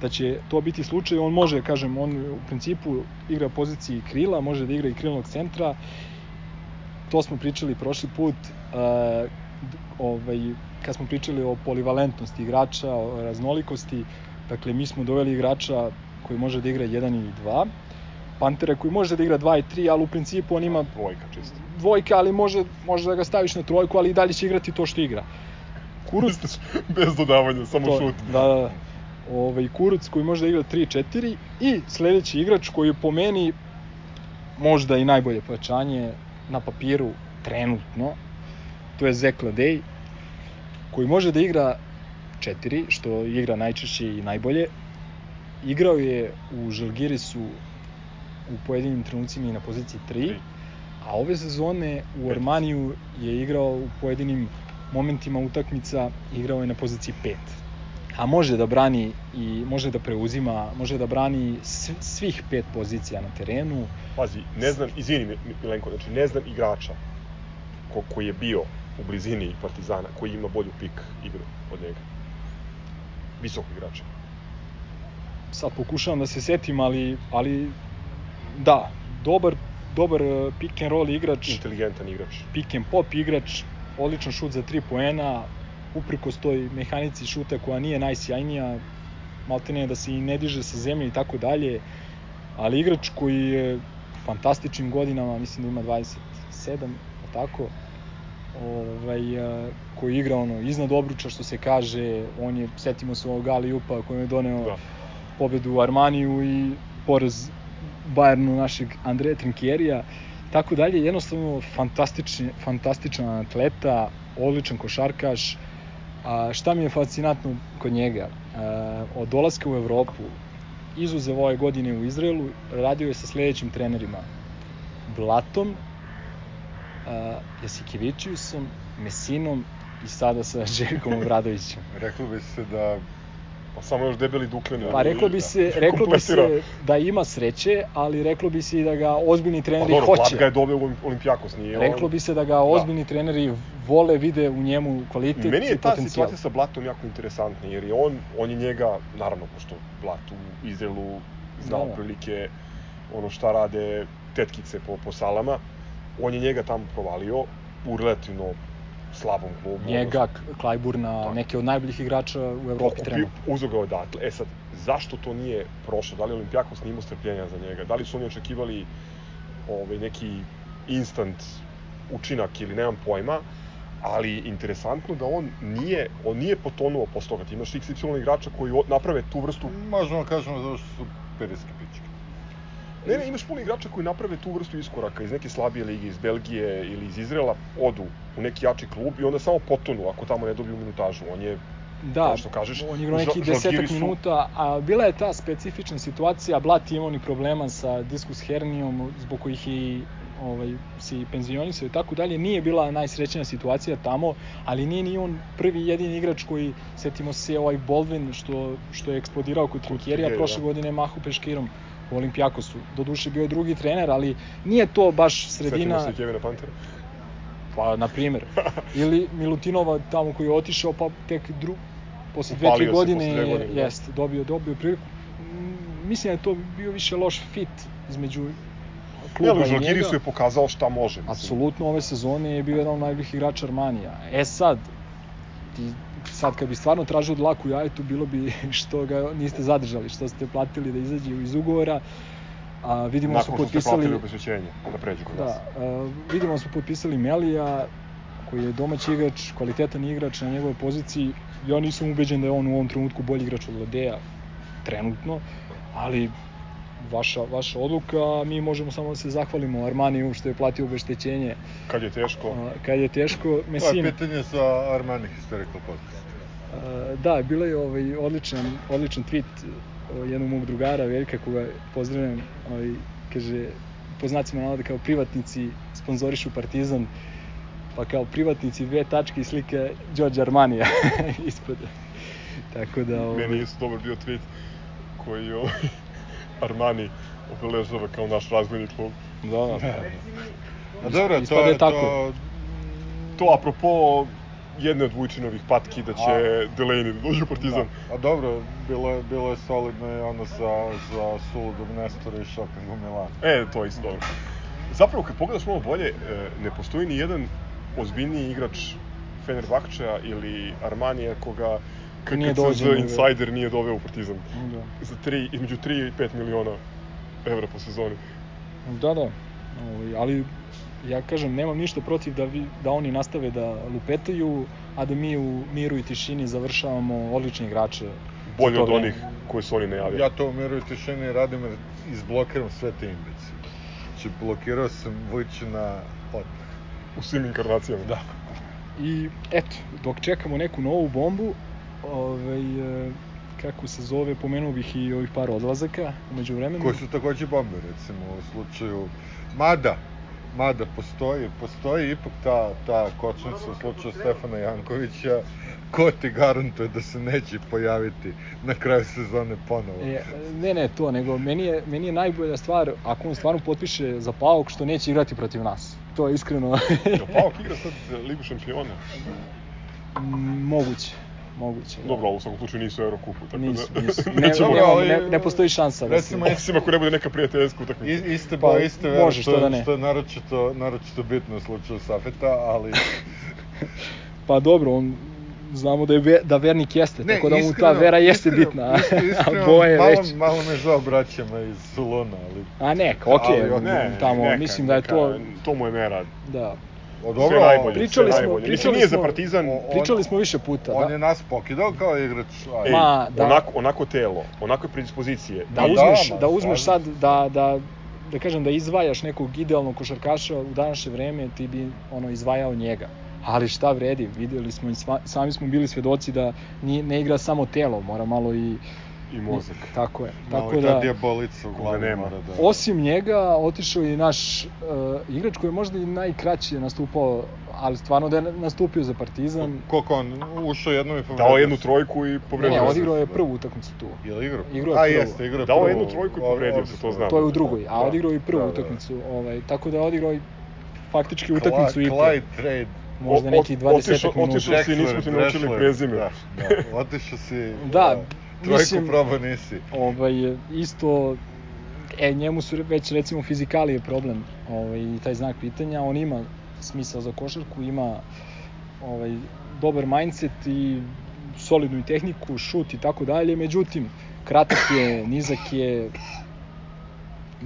da će to biti slučaj. On može, kažem, on u principu igra poziciji krila, može da igra i krilnog centra. To smo pričali prošli put. Uh, ovaj, kad smo pričali o polivalentnosti igrača, o raznolikosti, dakle mi smo doveli igrača koji može da igra 1 ili 2, Pantera koji može da igra 2 i 3, ali u principu on ima Dvojka čisto. dvojka, ali može, može da ga staviš na trojku, ali i dalje će igrati to što igra. Kuruc, Bez dodavanja, samo to, šut. Da, da, da. Ovaj, Kuruc koji može da igra 3-4 i sledeći igrač koji je po meni možda i najbolje pojačanje na papiru trenutno, to je Zek Ladej, koji može da igra 4, što igra najčešće i najbolje. Igrao je u Žalgirisu u pojedinim trenucima i na poziciji 3, Tri. a ove sezone u. Armaniju je igrao u pojedinim momentima utakmica, igrao je na poziciji 5 a može da brani i može da preuzima, može da brani sv- svih pet pozicija na terenu. Pazi, ne znam, izvini Mi- Milenko, znači ne znam igrača ko, koji je bio u blizini Partizana koji ima bolju pik igru od njega. Visok igrač. Sad pokušavam da se setim, ali, ali da, dobar, dobar eh, pick and roll igrač, Inteligentan igrač. pick and pop igrač, odličan šut za 3 poena, uprkos toj mehanici šuta koja nije najsjajnija, maltene da se i ne diže sa zemlje i tako dalje, ali igrač koji je fantastičnim godinama, mislim da ima 27, je li tako, ovaj, a, koji igra ono iznad obruča što se kaže, on je, setimo se ovog Ali Upa kojem je doneo Da. pobedu u Armaniju i poraz Bayernu našeg Andreja Trinkjerija, tako dalje, jednostavno fantastični, fantastičan atleta, odličan košarkaš, a šta mi je fascinantno kod njega, a, od dolaska u Evropu, izuzev ove godine u Izraelu, radio je sa sledećim trenerima, Blatom, a, Jasikevičiusom, Mesinom i sada sa *laughs* Željkom Obradovićem. Reklo bi se da Pa samo još debeli dukleni. Pa reklo bi se, reklo bi se da ima sreće, ali reklo bi se i da ga ozbiljni Pa treneri dobro, hoće. Blat ga je dobio u Olimpijakos, nije Reklo on... bi se da ga ozbiljni treneri vole, vide u njemu kvalitet Meni je ta potencijal. situacija sa Blatom jako interesantna, jer je on, on je njega, naravno, pošto Blat u Izraelu zna Da, da. otprilike ono šta rade tetkice po, po salama, on je njega tamo provalio u relativno slabom klubu. Njega, Klajburna, Tako. neke od najboljih igrača u Evropi trenutno. uzeo ga odatle. E sad, zašto to nije prošlo? Da li Olimpijakos nije imao strpljenja za njega? Da li su oni očekivali ovaj, neki instant učinak ili nemam pojma, ali interesantno da on nije, on nije potonuo posle toga. Ti imaš XY igrača koji naprave tu vrstu možemo da kažemo zato što su periske pičke. Ne, ne, imaš puno igrača koji naprave tu vrstu iskoraka iz neke slabije lige, iz Belgije ili iz Izrela, odu u neki jači klub i onda samo potonu ako tamo ne dobiju minutažu. On je Da, što kažeš, on je igrao neki desetak su- minuta, a bila je ta specifična situacija, Blat je imao ni problema sa diskus hernijom, zbog kojih i ovaj, se i penzionisao i tako dalje. Nije bila najsrećnija situacija tamo, ali nije ni on prvi jedini igrač koji, setimo se, ovaj Baldwin, što, što je eksplodirao kod Trinkjerija, Trinkjeri, prošle da. godine mahu peškirom u Olimpijakosu. Doduše bio je drugi trener, ali nije to baš sredina... Setimo se Kevina Pantera. Pa, na primer. *laughs* Ili Milutinova tamo koji je otišao, pa tek dru... posle dve, tri godine, dve je, godine, da. jest, dobio, dobio priliku. Mislim da je to bio više loš fit između kluba ali i u Žalgiri njega. su je pokazao šta može. mislim. Apsolutno ove sezone je bio jedan od najboljih igrača Armanija. E sad, ti, sad kad bi stvarno tražio dlaku jajetu, bilo bi *laughs* što ga niste zadržali, što ste platili da izađe iz ugovora. A, vidimo da su Nakon ste potpisali... platili obesvećenje da pređu kod. Da, uh, vidimo da smo potpisali Melija, koji je domaći igrač, kvalitetan igrač na njegovoj poziciji. Ja nisam ubeđen da je on u ovom trenutku bolji igrač od Lodeja, trenutno, ali vaša, vaša odluka, a mi možemo samo da se zahvalimo Armaniju što je platio obeštećenje Kad je teško, uh, kad je teško. To je Mesin, pitanje za Armani Historical Podcast. Da, bilo je ovaj odličan odličan tweet uh, jednog mog drugara Veljka koga pozdravljam, ovaj kaže po znacima navoda kao privatnici sponzorišu Partizan pa kao privatnici dve tačke i slika Đorđe Armanija *laughs* ispod. Tako da ovaj, meni je isto dobar bio tweet koji je ovaj, Armani obeležava kao naš razvojni klub. da, da, da. A dobro, to je tako. to... To apropo jedne od Vujčinovih patki da će Delaney da dođe u Partizan. Da. A dobro, bilo je, bilo je solidno i ono za, za suludog Nestora i u Milanu. E, to je isto dobro. Zapravo, kad pogledaš malo bolje, e, ne postoji ni jedan ozbiljniji igrač Fenerbahčeja ili Armanija koga Nije KKCZ dođen, nego- Insider nije doveo u Partizan. da. Za tri, između 3 i 5 miliona evra po sezoni. Da, da. Ovaj, ali ja kažem, nemam ništa protiv da, vi, da oni nastave da lupetaju, a da mi u miru i tišini završavamo odlične igrače. Bolje od onih koje su oni najavili. Ja to u miru i tišini radim jer izblokiram sve te imbecile. Znači, blokirao sam Vujčina odmah. U svim inkarnacijama. Da. I eto, dok čekamo neku novu bombu, ovaj, e, kako se zove, pomenuo bih i ovih par odlazaka umeđu vremenu. Koji su takođe bombe, recimo, u slučaju... Mada, mada postoji, postoji ipak ta, ta kočnica u slučaju Stefana Jankovića, ko ti garantuje da se neće pojaviti na kraju sezone ponovo? E, ne, ne, to, nego meni je, meni je najbolja stvar ako on stvarno potpiše za Pauk što neće igrati protiv nas. to je iskreno Jel Paok igra sad za Ligu šampiona? moguće. Moguće. da. Dobro, ali u svakom slučaju nisu u Eurokupu, tako Nisu, da... nisu. *laughs* Ne, ali- ne, ne postoji šansa. da se- recimo, Osim ako ne bude neka prijateljska utakmica. I, iste Pa, iste vere, može, što da ne. što je naročito, naročito bitno u slučaju Safeta, ali... *laughs* Pa dobro, on znamo da je ve, da vernik jeste, Ne, tako da mu ta iskreno- vera jeste iskreno- bitna. is- a iskreno, boje malo, već. Malo me žao braćama iz Soluna, ali... A neka, okej, Ali, Ne, tamo, neka, mislim da je neka, to, To mu je mera. da. O, Sve dobro, najbolje, Pričali sve smo- najbolje. Mislim, pričali nije za smo- Partizan. o- Pričali smo više puta, On da, je nas pokidao kao igrač. Ej, Ma, da. onako, onako telo, onakve predispozicije. da Ma uzmeš, da, ma, da uzmeš sad, da, da, da kažem da izdvajaš nekog idealnog košarkaša u današnje vreme, ti bi ono izvajao njega. Ali šta vredi, videli smo i sva, sami smo bili svedoci da ni, ne igra samo telo, mora malo i I mozak. tako je. Malo Tako ta da dijabolica u glavi nema. mora da... osim njega otišao i naš uh, igrač koji je možda i najkraće nastupao, ali stvarno da je nastupio za Partizan. Koliko on ušao jednom i povredio Dao jednu trojku i povredio ne, odigrao je prvu utakmicu tu. Je li igrao? Igrao je A prvu. jeste, igrao je Dao je prvu. jednu trojku i povredio se, to znam. To je u drugoj, a Da. odigrao i prvu Da, da, da. utakmicu, ovaj, tako da je odigrao i faktički utakmicu i po. Clyde trade. Možda neki o- 20 otišao- minuta. otišao si, nismo ti naučili prezime. Da, da, otišao si... Da, trojku mislim- probao nisi. Ovaj, isto, e, njemu su već recimo fizikalije problem ovaj, taj znak pitanja, on ima smisao za košarku, ima ovaj, dobar mindset i solidnu i tehniku, šut i tako dalje, međutim, kratak je, nizak je,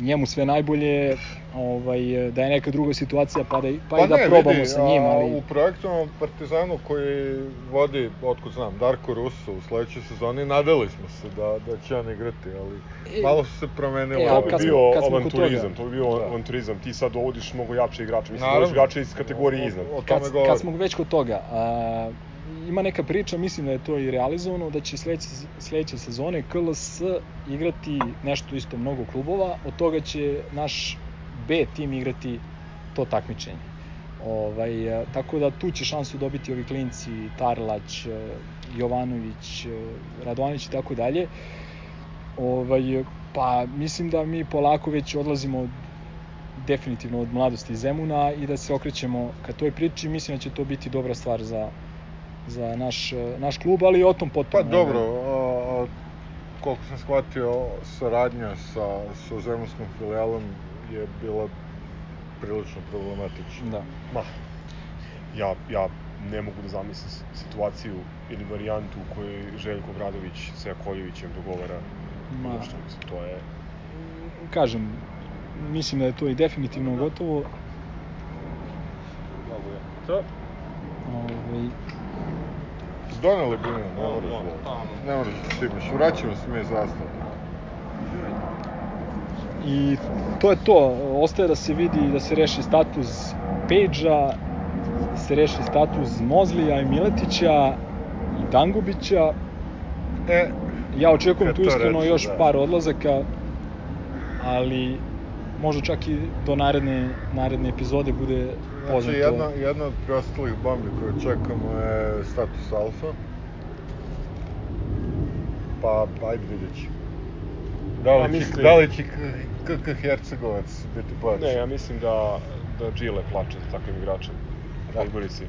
njemu sve najbolje, ovaj, da je neka druga situacija pa da, pa, i da ne, probamo vidi, sa njim, a, ali... U projektovnom Partizanu koji vodi, otkud znam, Darko Russo u sledećoj sezoni, nadali smo se da, da će on igrati, ali E, malo su se promenilo. e, To bi bio avanturizam, to bi bio Da. avanturizam. Ti sad dovodiš mnogo jače igrače, mislim da dovodiš igrače iz kategorije iznad. O, o kad, kad smo već kod toga, a, ima neka priča, mislim da je to i realizovano, da će sledeće, sledeće sezone KLS igrati nešto isto mnogo klubova, od toga će naš B tim igrati to takmičenje. Ovaj, a, tako da tu će šansu dobiti ovi klinci, Tarlać, e, Jovanović, e, Radonić i tako dalje. Ovaj, pa mislim da mi polako već odlazimo od definitivno od mladosti Zemuna i da se okrećemo ka toj priči. Mislim da će to biti dobra stvar za, za naš, naš klub, ali o tom potom. Pa dobro, a, a, koliko sam shvatio, saradnja sa, sa zemunskom filijalom je bila prilično problematična. Da. Ma, ja, ja ne mogu da zamislim situaciju ili varijantu u kojoj Željko Bradović sa Jakovljevićem dogovara Ma. što, mislim, to je... Kažem, mislim da je to i definitivno gotovo. To? Ovaj, Doneli mi, ne moraš da, ne moraš da stigneš, vraćamo se mi zastavu. I to je to. Ostaje da se vidi da se reši status Pejđa, da se reši status Mozlija i Miletića i Dangubića. E, Ja očekujem Kad tu iskreno reče, još da. par odlazaka, ali možda čak i do naredne, naredne epizode bude poznato. znači jedna, jedna od preostalih bombi koju čekamo je status alfa. Pa, ajde vidjet ćemo. Da Ja li, će, mislim- da li će KK Hercegovac biti plaćen? Ne, ja mislim da, da Gile plače za takvim igračem Da. Podgorici.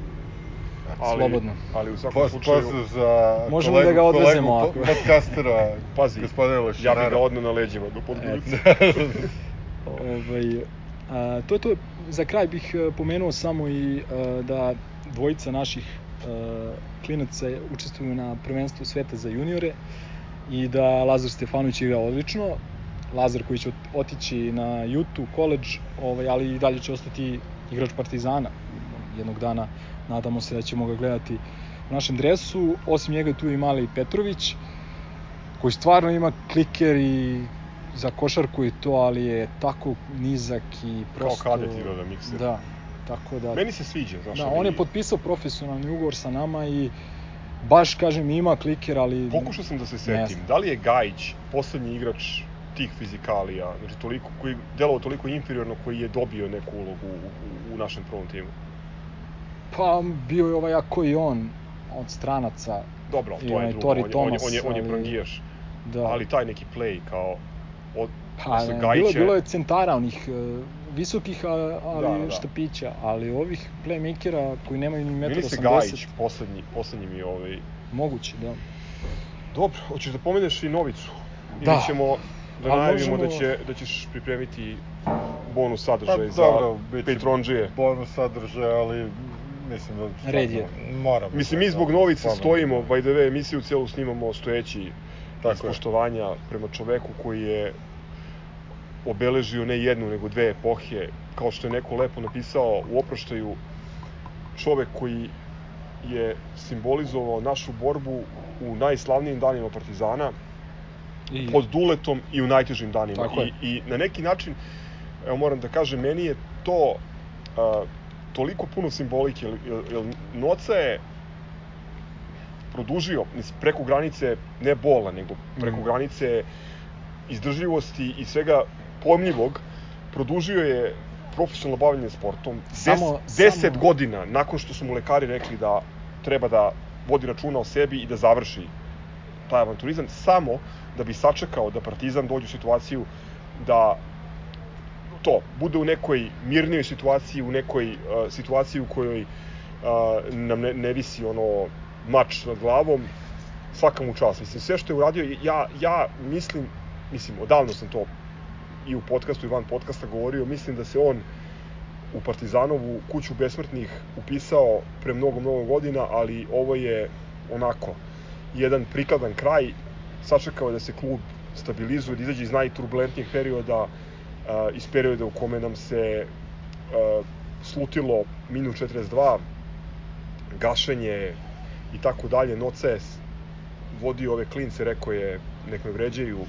Ali, Slobodno. Ali u svakom Poz, slučaju... pozdrav za Možemo kolegu, da ga odvezemo kolegu ako- po- podcastera, *laughs* Pazi, gospodina ja Lešinara. bih ga odneo na leđima do Podgorice. *laughs* Ovaj, a, to je to. Za kraj bih e, pomenuo samo i a, da dvojica naših a, klinaca učestvuju na prvenstvu sveta za juniore i da Lazar Stefanović igra odlično. Lazar koji će ot- otići na YouTube college, ovaj, ali i dalje će ostati igrač Partizana. Jednog dana nadamo se da ćemo ga gledati u našem dresu. Osim njega tu i mali Petrović, koji stvarno ima kliker i za košarku i to, ali je tako nizak i Kao prosto... kadet igrao da mikser. Da, tako da... Meni se sviđa, znaš. da, on je potpisao profesionalni ugovor sa nama i baš, kažem, ima kliker, ali... Pokušao sam da se setim, da li je Gajić poslednji igrač tih fizikalija, znači toliko, koji delovao toliko inferiorno koji je dobio neku ulogu u, u, u našem prvom timu? Pa, bio je ovaj ako i on od stranaca. Dobro, to je onaj drugo, Tori on, je- on, je, Thomas, on, je, on je ali- Da. ali taj neki play kao od, Pa, posle ne, bilo, bilo je centara onih, e, visokih, a- ali Da, da. štapića, ali ovih playmakera koji nemaju ni 1,80 Meni se Gajić, poslednji, poslednji mi ovaj... moguće, da. Dobro, hoćeš da pomeneš i Novicu? Ili Da. ćemo da najavimo možemo- da, će, da ćeš pripremiti bonus sadržaj Pa, za dobro, Patronđije? bonus sadržaja, ali mislim da... Red je. Moramo. Mislim, da- mi zbog da, Novice stojimo, by the way, emisiju celu snimamo stojeći Tako iz je. prema čoveku koji je obeležio ne jednu, nego dve epohe, kao što je neko lepo napisao u oproštaju, čovek koji je simbolizovao našu borbu u najslavnijim danima Partizana, I, pod duletom i u najtežim danima. Tako. I, I na neki način, evo moram da kažem, meni je to a, toliko puno simbolike, jer, jer Noca je produžio preko granice ne bola, nego preko Mhm. granice izdržljivosti i svega pojmljivog, produžio je profesionalno bavljanje sportom. Samo- Des, deset samo- godina nakon što su mu lekari rekli da treba da vodi računa o sebi i da završi taj avanturizam, samo da bi sačekao da Partizan dođe u situaciju da to, bude u nekoj mirnijoj situaciji, u nekoj uh, situaciji u kojoj uh, nam ne, ne visi ono mač nad glavom, svaka mu čast. Mislim, sve što je uradio, ja, ja mislim, mislim, odavno sam to i u podcastu i van podcasta govorio, mislim da se on u Partizanovu kuću besmrtnih upisao pre mnogo, mnogo godina, ali ovo je onako jedan prikladan kraj. Sačekao je da se klub stabilizuje, da izađe iz najturbulentnijeg perioda, a, iz perioda u kome nam se a, slutilo minus 42, gašenje i tako dalje. Noca je s- vodio ove klince, rekao je, nek me vređaju,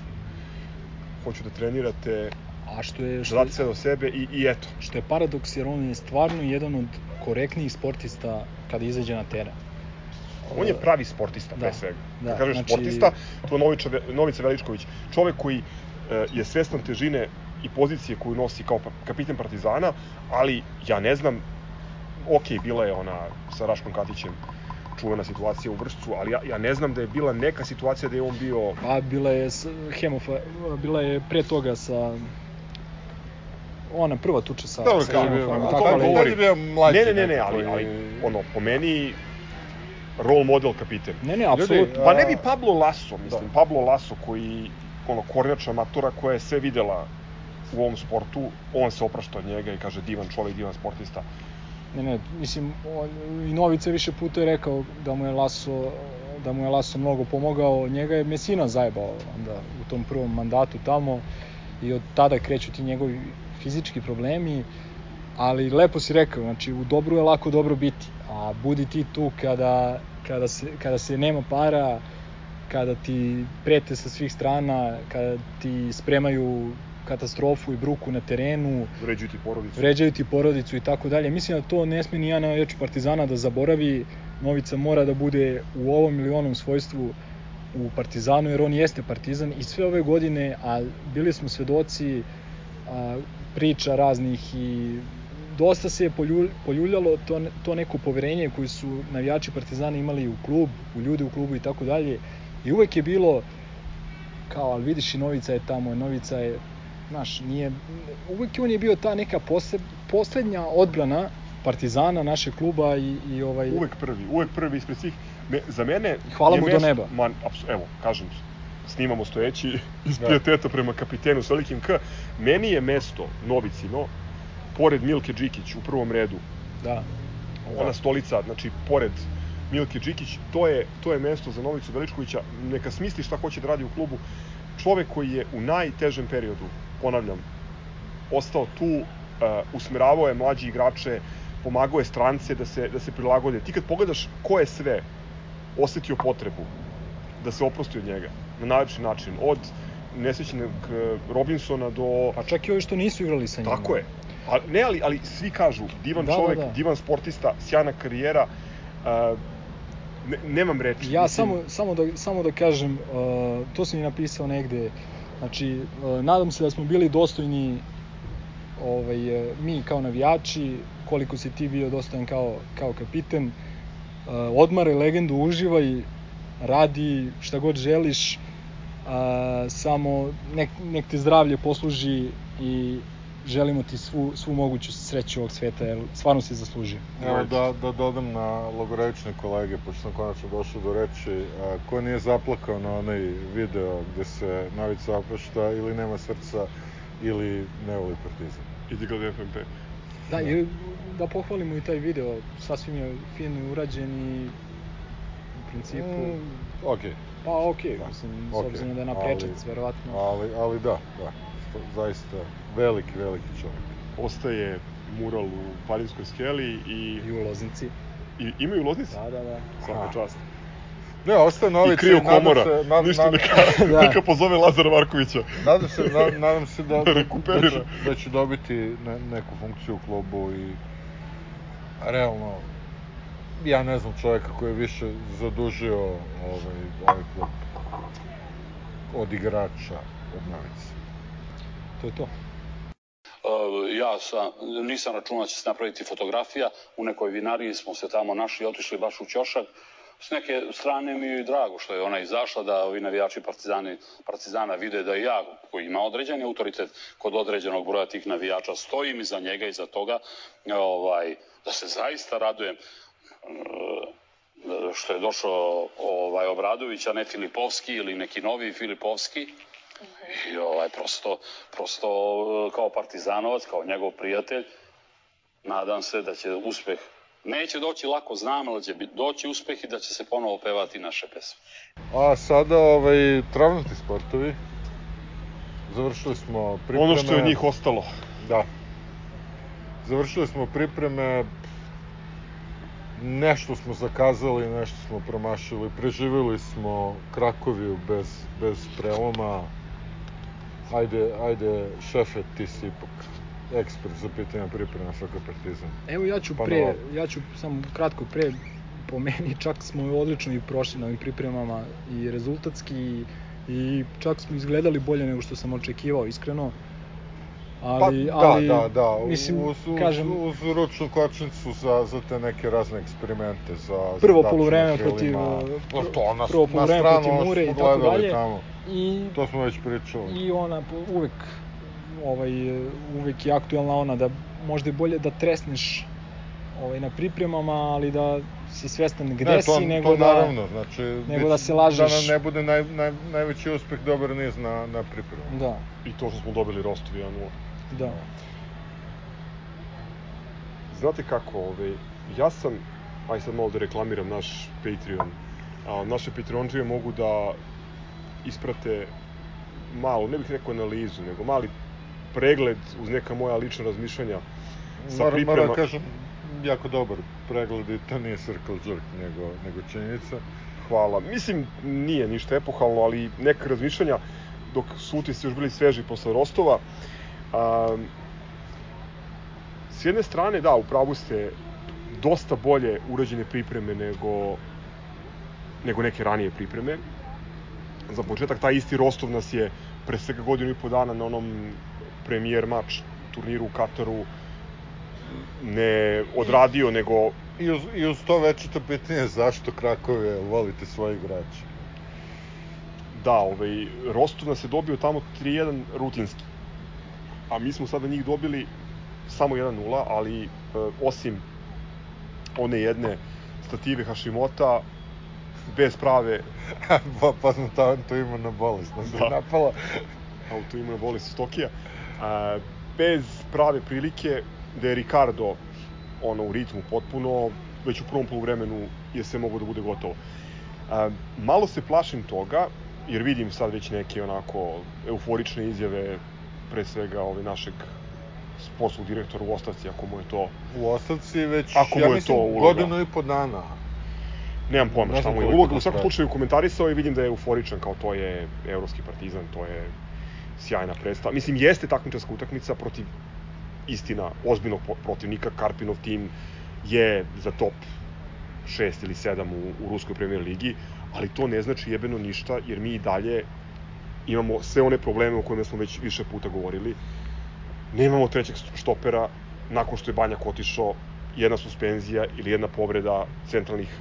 hoću da trenirate, a što je, da što, date sve do sebe i, i eto. što je paradoks, jer on je stvarno jedan od korektnijih sportista kada izađe na teren. On je pravi sportista, pre Da, svega. da, Kad kažeš znači- sportista, to je Novića, Novica Veličković. Čovek koji e, je svestan težine i pozicije koju nosi kao pa- kapiten Partizana, ali ja ne znam, ok, bila je ona sa Raškom Katićem čuvena situacija u Vršcu, ali ja, ja ne znam da je bila neka situacija da je on bio... Pa bila je s, hemofa, bila je pre toga sa ona prva tuča sa, Dobro, sa to tako ali, govori. je bio mlađi. ne, ne, ne, ne, ali, ali ono, po meni role model kapiten. Ne, ne, apsolutno. Pa ne bi Pablo Laso, mislim, Da. Pablo Laso koji, ono, kornjača matura koja je sve videla u ovom sportu, on se oprašta od njega i kaže divan čovjek, divan sportista. Ne, ne, mislim, on, i Novica je više puta je rekao da mu je Laso da mu je Laso mnogo pomogao, njega je Mesina zajebao onda u tom prvom mandatu tamo i od tada kreću ti njegovi fizički problemi, ali lepo si rekao, znači u dobru je lako dobro biti, a budi ti tu kada, kada, se, kada se nema para, kada ti prete sa svih strana, kada ti spremaju katastrofu i bruku na terenu, Vređuju ti porodicu. vređaju ti porodicu i tako dalje. Mislim da to ne sme ni jedan navijač Partizana da zaboravi. Novica mora da bude u ovom ili onom svojstvu u Partizanu, jer on jeste Partizan i sve ove godine, a bili smo svedoci a, priča raznih i dosta se je poljul, poljuljalo to, to neko poverenje koje su navijači Partizana imali u klub, u ljude u klubu i tako dalje. I uvek je bilo kao, ali vidiš i Novica je tamo, Novica je znaš, nije, uvek on je bio ta neka posle, poslednja odbrana Partizana, našeg kluba i, i ovaj... Uvek prvi, uvek prvi ispred svih. Me, za mene... Hvala mu do mesto- neba. Man, apsu, evo, kažem, snimamo stojeći iz Da. pijeteta prema kapitenu s velikim K. Meni je mesto Novicino, pored Milke Đikić u prvom redu, Da, ona stolica, znači pored Milke Đikić, to je, to je mesto za Novicu Veličkovića, neka smisli šta hoće da radi u klubu. Čovek koji je u najtežem periodu, ponavljam, ostao tu, uh, usmeravao je mlađi igrače, pomagao je strance da se, da se prilagode. Ti kad pogledaš ko je sve osetio potrebu da se oprosti od njega, na najlepši način, od nesrećenog eh, Robinsona do... pa čak i ovi što nisu igrali sa njima. Tako je. A, ne, ali, ali svi kažu, divan Da, da, čovek, da. divan sportista, sjajna karijera, uh, ne, nemam reči. Ja Mislim, samo, samo, da, samo da kažem, uh, to sam i napisao negde, znači, uh, nadam se da smo bili dostojni ovaj, uh, mi kao navijači, koliko si ti bio dostojan kao, kao kapiten, uh, odmare legendu, uživaj, radi šta god želiš, a, samo nek, nek te zdravlje posluži i želimo ti svu, svu moguću sreću ovog sveta, jer stvarno si zaslužio. Evo da, da dodam na logorevične kolege, pošto sam konačno došao do reči, a, ko nije zaplakao na onaj video gde se Novica oprašta ili nema srca ili ne voli partizan. Idi gledaj FMP. Da, i da pohvalimo i taj video, sasvim je fino urađen i u principu... Mm, okej, Pa okej, Da, mislim, s okej, obzirom da je na ali- prečac, verovatno. ali, ali da, da, zaista veliki, veliki čovjek. Ostaje mural u Parinskoj skeli i, I u Loznici. i imaju loznice? Da, da, da. Svaka čast. Ne, ostaje Novica I nadam komora. se- nad- Ništa neka, Da. neka pozove Lazara Markovića. Nadam se, na, nadam se da, Da *laughs* da, rekuperira. će, da će dobiti ne, neku funkciju u klubu i realno ja ne znam čovjeka koji je više zadužio ovaj, ovaj klub od igrača od Novice. To je to. Ja sam, nisam računao da će se napraviti fotografija, u nekoj vinariji smo se tamo našli, otišli baš u ćošak. S neke strane mi je drago što je ona izašla, da ovi navijači partizani, partizana vide da i ja, koji ima određeni autoritet kod određenog broja tih navijača, stojim iza njega i za toga, ovaj, da se zaista radujem e, što je došao ovaj Obradović, a ne Filipovski ili neki novi Filipovski. I ovaj, prosto, prosto e, kao partizanovac, kao njegov prijatelj, nadam se da će uspeh Neće doći lako, znam, ali će doći uspeh i da će se ponovo pevati naše pesme. A sada ovaj, travnati sportovi. Završili smo pripreme. Ono što je od njih ostalo. Da. Završili smo pripreme, nešto smo zakazali, nešto smo promašili, preživjeli smo Krakoviju bez, bez preloma. Ajde, ajde, šefe, ti si ipak ekspert za pitanja priprema FK Partizan. Evo ja ću Pa pre, no. ja ću samo kratko pre, po meni čak smo odlično i prošli na ovim pripremama i rezultatski i, i čak smo izgledali bolje nego što sam očekivao, iskreno. Ali, pa, ali, da, da, da, mislim, uz, uz, kažem, uz ručnu kočnicu za, za te neke razne eksperimente, za prvo za poluvreme protiv, uh, Pa to, na, prvo na poluvreme stranu, protiv ono što Mure i tako dalje. Tamo. i, To smo već pričali. i ona uvek ovaj, uvek je aktuelna ona da možda je bolje da tresneš ovaj, na pripremama, ali da si svestan gde ne, to, si, nego to da... naravno, znači, nego da se lažeš. Da nam ne bude naj, naj, najveći uspeh dobar niz na, na pripremu. Da, I to što smo dobili Rostov 1-0. Da. Znate kako, ovaj, ja sam, aj sad malo da reklamiram naš Patreon, a, naše Patreonđije mogu da isprate malo, ne bih rekao analizu, nego mali pregled uz neka moja lična razmišljanja sa Moram, priprema... moram da kažem, jako dobar pregled i to nije circle jerk, nego, nego činjenica. Hvala. Mislim, nije ništa epohalno, ali neka razmišljanja, dok su utisci još bili sveži posle Rostova. A, s jedne strane, da, u pravu ste, dosta bolje urađene pripreme nego, nego neke ranije pripreme. Za početak, taj isti Rostov nas je pre svega godinu i po dana na onom premijer mač turniru u Kataru ne odradio, nego I uz, I uz to večito pitanje zašto Krakove volite svoje igrače. Da, ovaj, Rostov nas je dobio tamo 3-1 rutinski. A mi smo sada njih dobili samo 1-0, ali e, osim one jedne stative Hashimota, bez prave *laughs* pa, pa smo to, to ima na bolest, nas Da. da. napala. autoimune bolesti Stokija, a, bez prave prilike da je Ricardo ono u ritmu potpuno, već u prvom poluvremenu je sve moglo da bude gotovo. A, malo se plašim toga, jer vidim sad već neke onako euforične izjave, pre svega ovaj našeg sportskog direktora u ostavci, ako mu je to, U ostavci već, Ako mu ja je mislim, to uloga. godinu i po dana. nemam pojma šta mu je uloga, u svakom slučaju komentarisao i vidim da je euforičan, kao to je evropski partizan, to je sjajna predstava. Mislim, jeste takmičarska utakmica protiv istina ozbiljnog protivnika, Karpinov tim je za top 6 ili 7 u, u ruskoj premier ligi, ali to ne znači jebeno ništa, jer mi i dalje imamo sve one probleme o kojima smo već više puta govorili. Nemamo trećeg štopera, nakon što je Banjak otišao, jedna suspenzija ili jedna povreda centralnih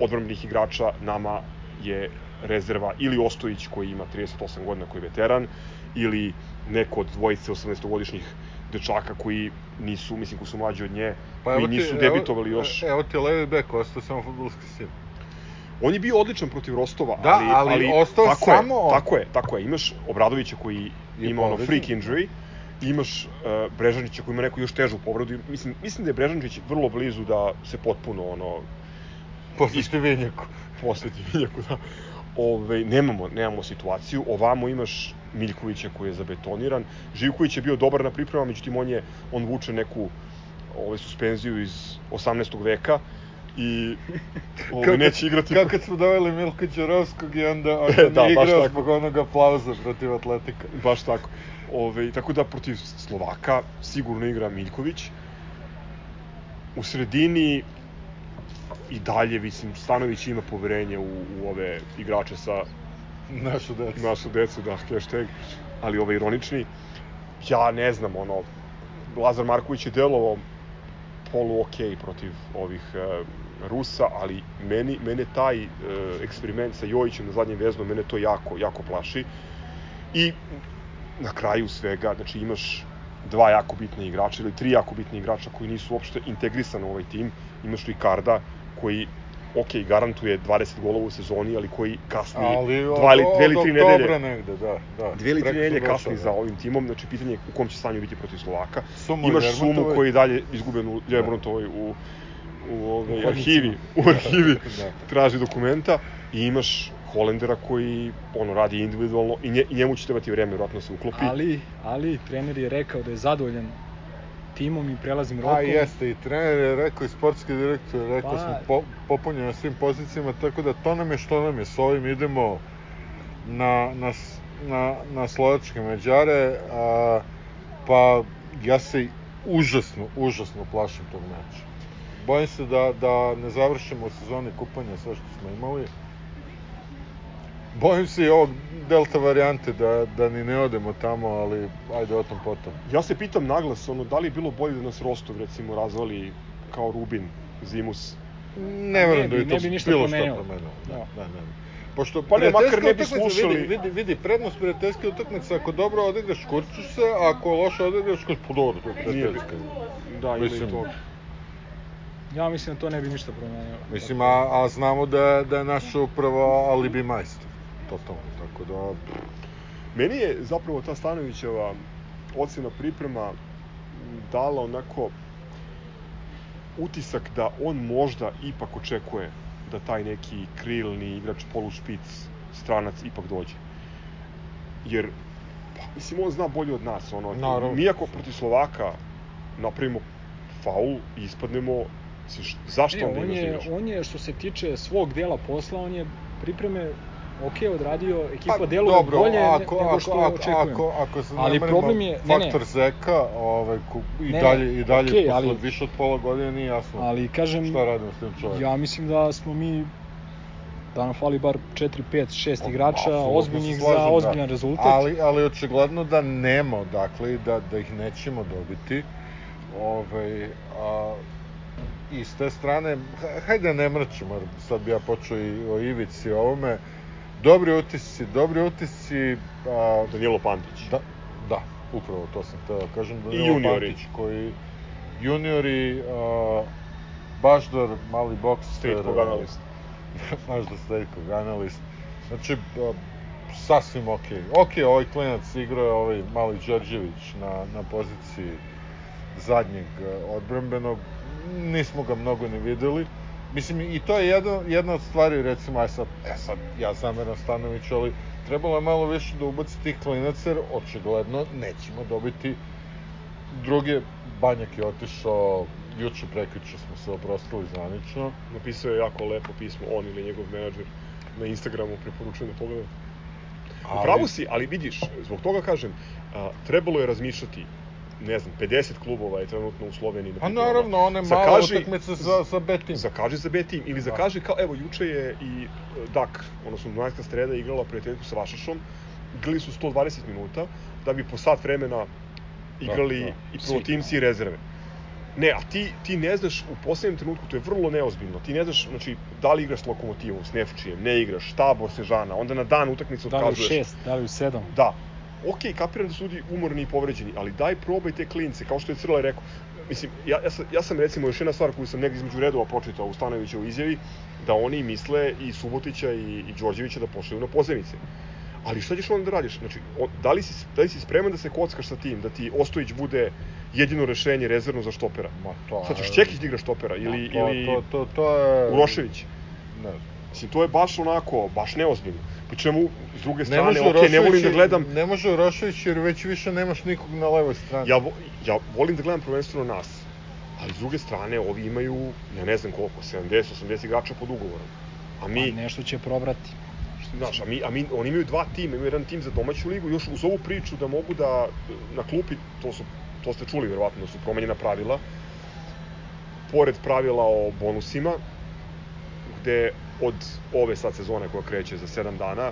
odbranbenih igrača, nama je rezerva ili Ostojić koji ima 38 godina koji je veteran ili neko od dvojice 18-godišnjih dečaka koji nisu, mislim, koji su mlađi od nje, Pa koji evo ti, nisu evo- debitovali još. Evo ti levi bek, ostao samo futbolski sin. On je bio odličan protiv Rostova, Da, ali ostao tako samo je. Tako je, tako je. Imaš Obradovića koji Je ima ono freak injury, imaš uh, Brežanića koji ima neku još težu povredu. Mislim, mislim da je Brežanić vrlo blizu da se potpuno ono Posle Stivinjaku. posveti Vinjaku, da. Ove, nemamo, nemamo situaciju. Ovamo imaš Miljkovića koji je zabetoniran. Živković je bio dobar na pripremama, međutim on je, on vuče neku ovaj, suspenziju iz 18. veka i *laughs* ovaj, neće igrati. Kako kad smo doveli Milka Đerovskog i onda, onda Da, da, nije igrao tako. zbog onog aplauza protiv Atletika. Baš tako. Ove, tako da protiv Slovaka sigurno igra Miljković. U sredini i dalje, mislim, Stanović ima poverenje u, u ove igrače sa Našu decu. našu decu, da, hashtag, ali ovaj ironični. Ja ne znam, ono, Lazar Marković je delovao polu okej protiv ovih e, Rusa, ali meni, mene taj e, eksperiment sa Jojićem na zadnjem veznom, mene to jako, jako plaši. I na kraju svega, znači imaš dva jako bitne igrača ili tri jako bitne igrača koji nisu uopšte integrisani u ovaj tim. Imaš Ricarda koji ok, garantuje 20 golova u sezoni, ali koji kasni Ali dva ili, dve ili tri nedelje negde, da, da. dve ili tri nedelje kasni došao, za da. ovim timom, znači pitanje je u kom će stanju biti protiv Slovaka. Sumu Imaš. Sumu koji je dalje izguben u Ljermontovoj u, u ovaj, arhivi, u arhivi Da. traži dokumenta i imaš Holendera koji ono radi individualno i, nje, i njemu će trebati vreme vjerojatno da se uklopi. Ali, ali trener je rekao da je zadovoljan timom i prelazim rokom. A jeste, i trener je rekao i sportski direktor je rekao Pa- smo po, popunjeni na svim pozicijama, tako da to nam je što nam je, s ovim idemo na, na, na, na slovačke međare, a, pa ja se užasno, užasno plašim tog meča. Bojim se da, da ne završimo u sezoni kupanja sve što smo imali. Bojim se i ovog delta varijante da, da ni ne odemo tamo, ali ajde o tom potom. Ja se pitam naglas, ono, da li je bilo bolje da nas Rostov, recimo, razvali kao Rubin, Zimus, Ne verujem da bi- bi to ne bi ništa bilo promenilo. šta promenilo. Da, Da. da. Pošto Pa ne, makar ne bi slušali. Vidi, vidi, vidi, prednost prijateljske utakmice, ako dobro odigraš, kurčiš se, a ako loše odigraš, kurčiš, pa dobro, to je prijateljska. da, ima i to. Ja mislim da to ne bi ništa promenilo. Mislim, a, a znamo da, je- da je naša uprava alibi majstor. Totalno, tako da... Meni je zapravo ta Stanovićeva ocena priprema dala onako utisak da on možda ipak očekuje da taj neki krilni igrač polušpic stranac ipak dođe. Jer, pa, mislim, on zna bolje od nas. Ono, Naravno. mi ako protiv Slovaka napravimo faul i ispadnemo, mislim, š- zašto Ne, onda on da je, on je što se tiče svog dela posla, on je pripreme ok odradio, ekipa Pa, deluje dobro, bolje ako, nego što ako, očekujemo. Ako, ako se Ali problem je- ne, ne. faktor Zeka, ovaj, ku, i Ne, dalje, i dalje okej, posle ali- više od pola godine nije jasno Ali kažem, šta radimo s tim čovjekom. ja mislim da smo mi da nam fali bar 4, 5, 6 Pa, igrača ozbiljnih za slažem, ozbiljan da. rezultat. Ali, ali očigledno da nema odakle i da, da ih nećemo dobiti. Ove, a, I s te strane, ha- hajde ne mrčimo, jer sad bi ja počeo i o Ivici i o ovome. Dobri utisci, dobri utisci, a, Danilo Pantić. da, da, upravo to sam hteo da kažem. I Danilo juniori. Pantić koji, juniori, a, Baždar, mali bokster, State analist. naš *laughs* da Stojkog analist. Znači, a, sasvim okej. Okej, ovaj klinac igrao je ovaj mali Đorđević na, na poziciji zadnjeg odbrambenog. Nismo ga mnogo ni videli. Mislim, i to je jedna, jedna od stvari, recimo, aj sad, e sad, ja zameram Stanoviću, ali trebalo je malo više da ubaci tih klinaca, jer očigledno nećemo dobiti druge. Banjak je otišao, juče prekriče smo se oprostili zvanično. Napisao je jako lepo pismo, on ili njegov menadžer na Instagramu, preporučujem da pogledam. U pravu si, ali vidiš, zbog toga kažem, a, trebalo je razmišljati, ne znam, 50 klubova je trenutno u Sloveniji Pa naravno, one Zakaži- utakmice za, za B tim. Zakaži za B tim ili Da. zakaži kao, evo, juče je i e, Dak, odnosno Dunajska streda igrala prijateljku sa Vašašom, igrali su 120 minuta, da bi po sat vremena igrali da. i prvotimci i rezerve. Ne, a ti, ti ne znaš u poslednjem trenutku, to je vrlo neozbiljno, ti ne znaš, znači, da li igraš s Lokomotivom, s Nefčijem, ne igraš, Tabor, Sežana, onda na dan utakmice Da li u. 6, da li u 7. Da. Ok, kapiram da su ljudi umorni i povređeni, ali daj probaj te klince, kao što je Crle rekao. Mislim, ja, ja, sam, ja sam recimo još jedna stvar koju sam negdje između redova pročitao u Stanovićevoj izjavi, da oni misle i Subotića i, i Đorđevića da pošalju na pozemice. Ali šta ćeš onda da radiš? Znači, o, da, li si, da li si spreman da se kockaš sa tim, da ti Ostojić bude jedino rešenje rezervno za štopera? Ma to... Šta ćeš Čekić da igra štopera? Ili, to, ili to, to, to je... Urošević? Ne znam. Mislim, to je baš onako, baš neozbiljno. Pri čemu, s druge Ne strane, može ok, ne volim da gledam, Ne može Urošević jer već više nemaš nikog na levoj strani. ja, vo- ja volim da gledam prvenstveno nas. Ali s druge strane, ovi imaju, ja ne znam koliko, 70-80 igrača pod ugovorom. A mi, Pa nešto će probrati. Znaš, a, mi, a mi, oni imaju dva tima, imaju jedan tim za domaću ligu, još uz ovu priču da mogu da na klupi, to, su, to ste čuli verovatno, da su promenjena pravila, pored pravila o bonusima, gde od ove sad sezone koja kreće za 7 dana,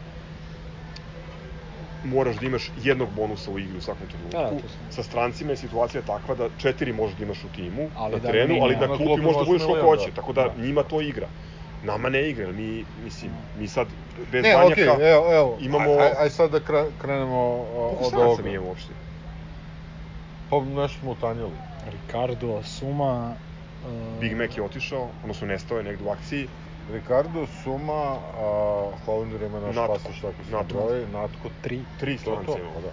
moraš da imaš jednog bonusa u igri u svakom trenutku. Da, da, Sa strancima je situacija takva da četiri možeš da imaš u timu, Ali na da menja- ali Na klupi možeš da budeš ko hoće, da. tako da Da. njima to igra. Nama ne igra, mi, mislim, mi sad bez Ne, Banjaka... okej, evo, evo, imamo- aj, aj, aj sad da kre- krenemo o, Koliko od ovoga. mi imamo uopšte? Pa nešto smo utanjili. Ricardo, Suma... Uh, Big Mac je otišao, odnosno nestao je negde u akciji. Ricardo, Suma, a Hollander ima naš Natko. pasoš, tako se Natko. broji, Natko, Tri. Tri stranca imamo. da.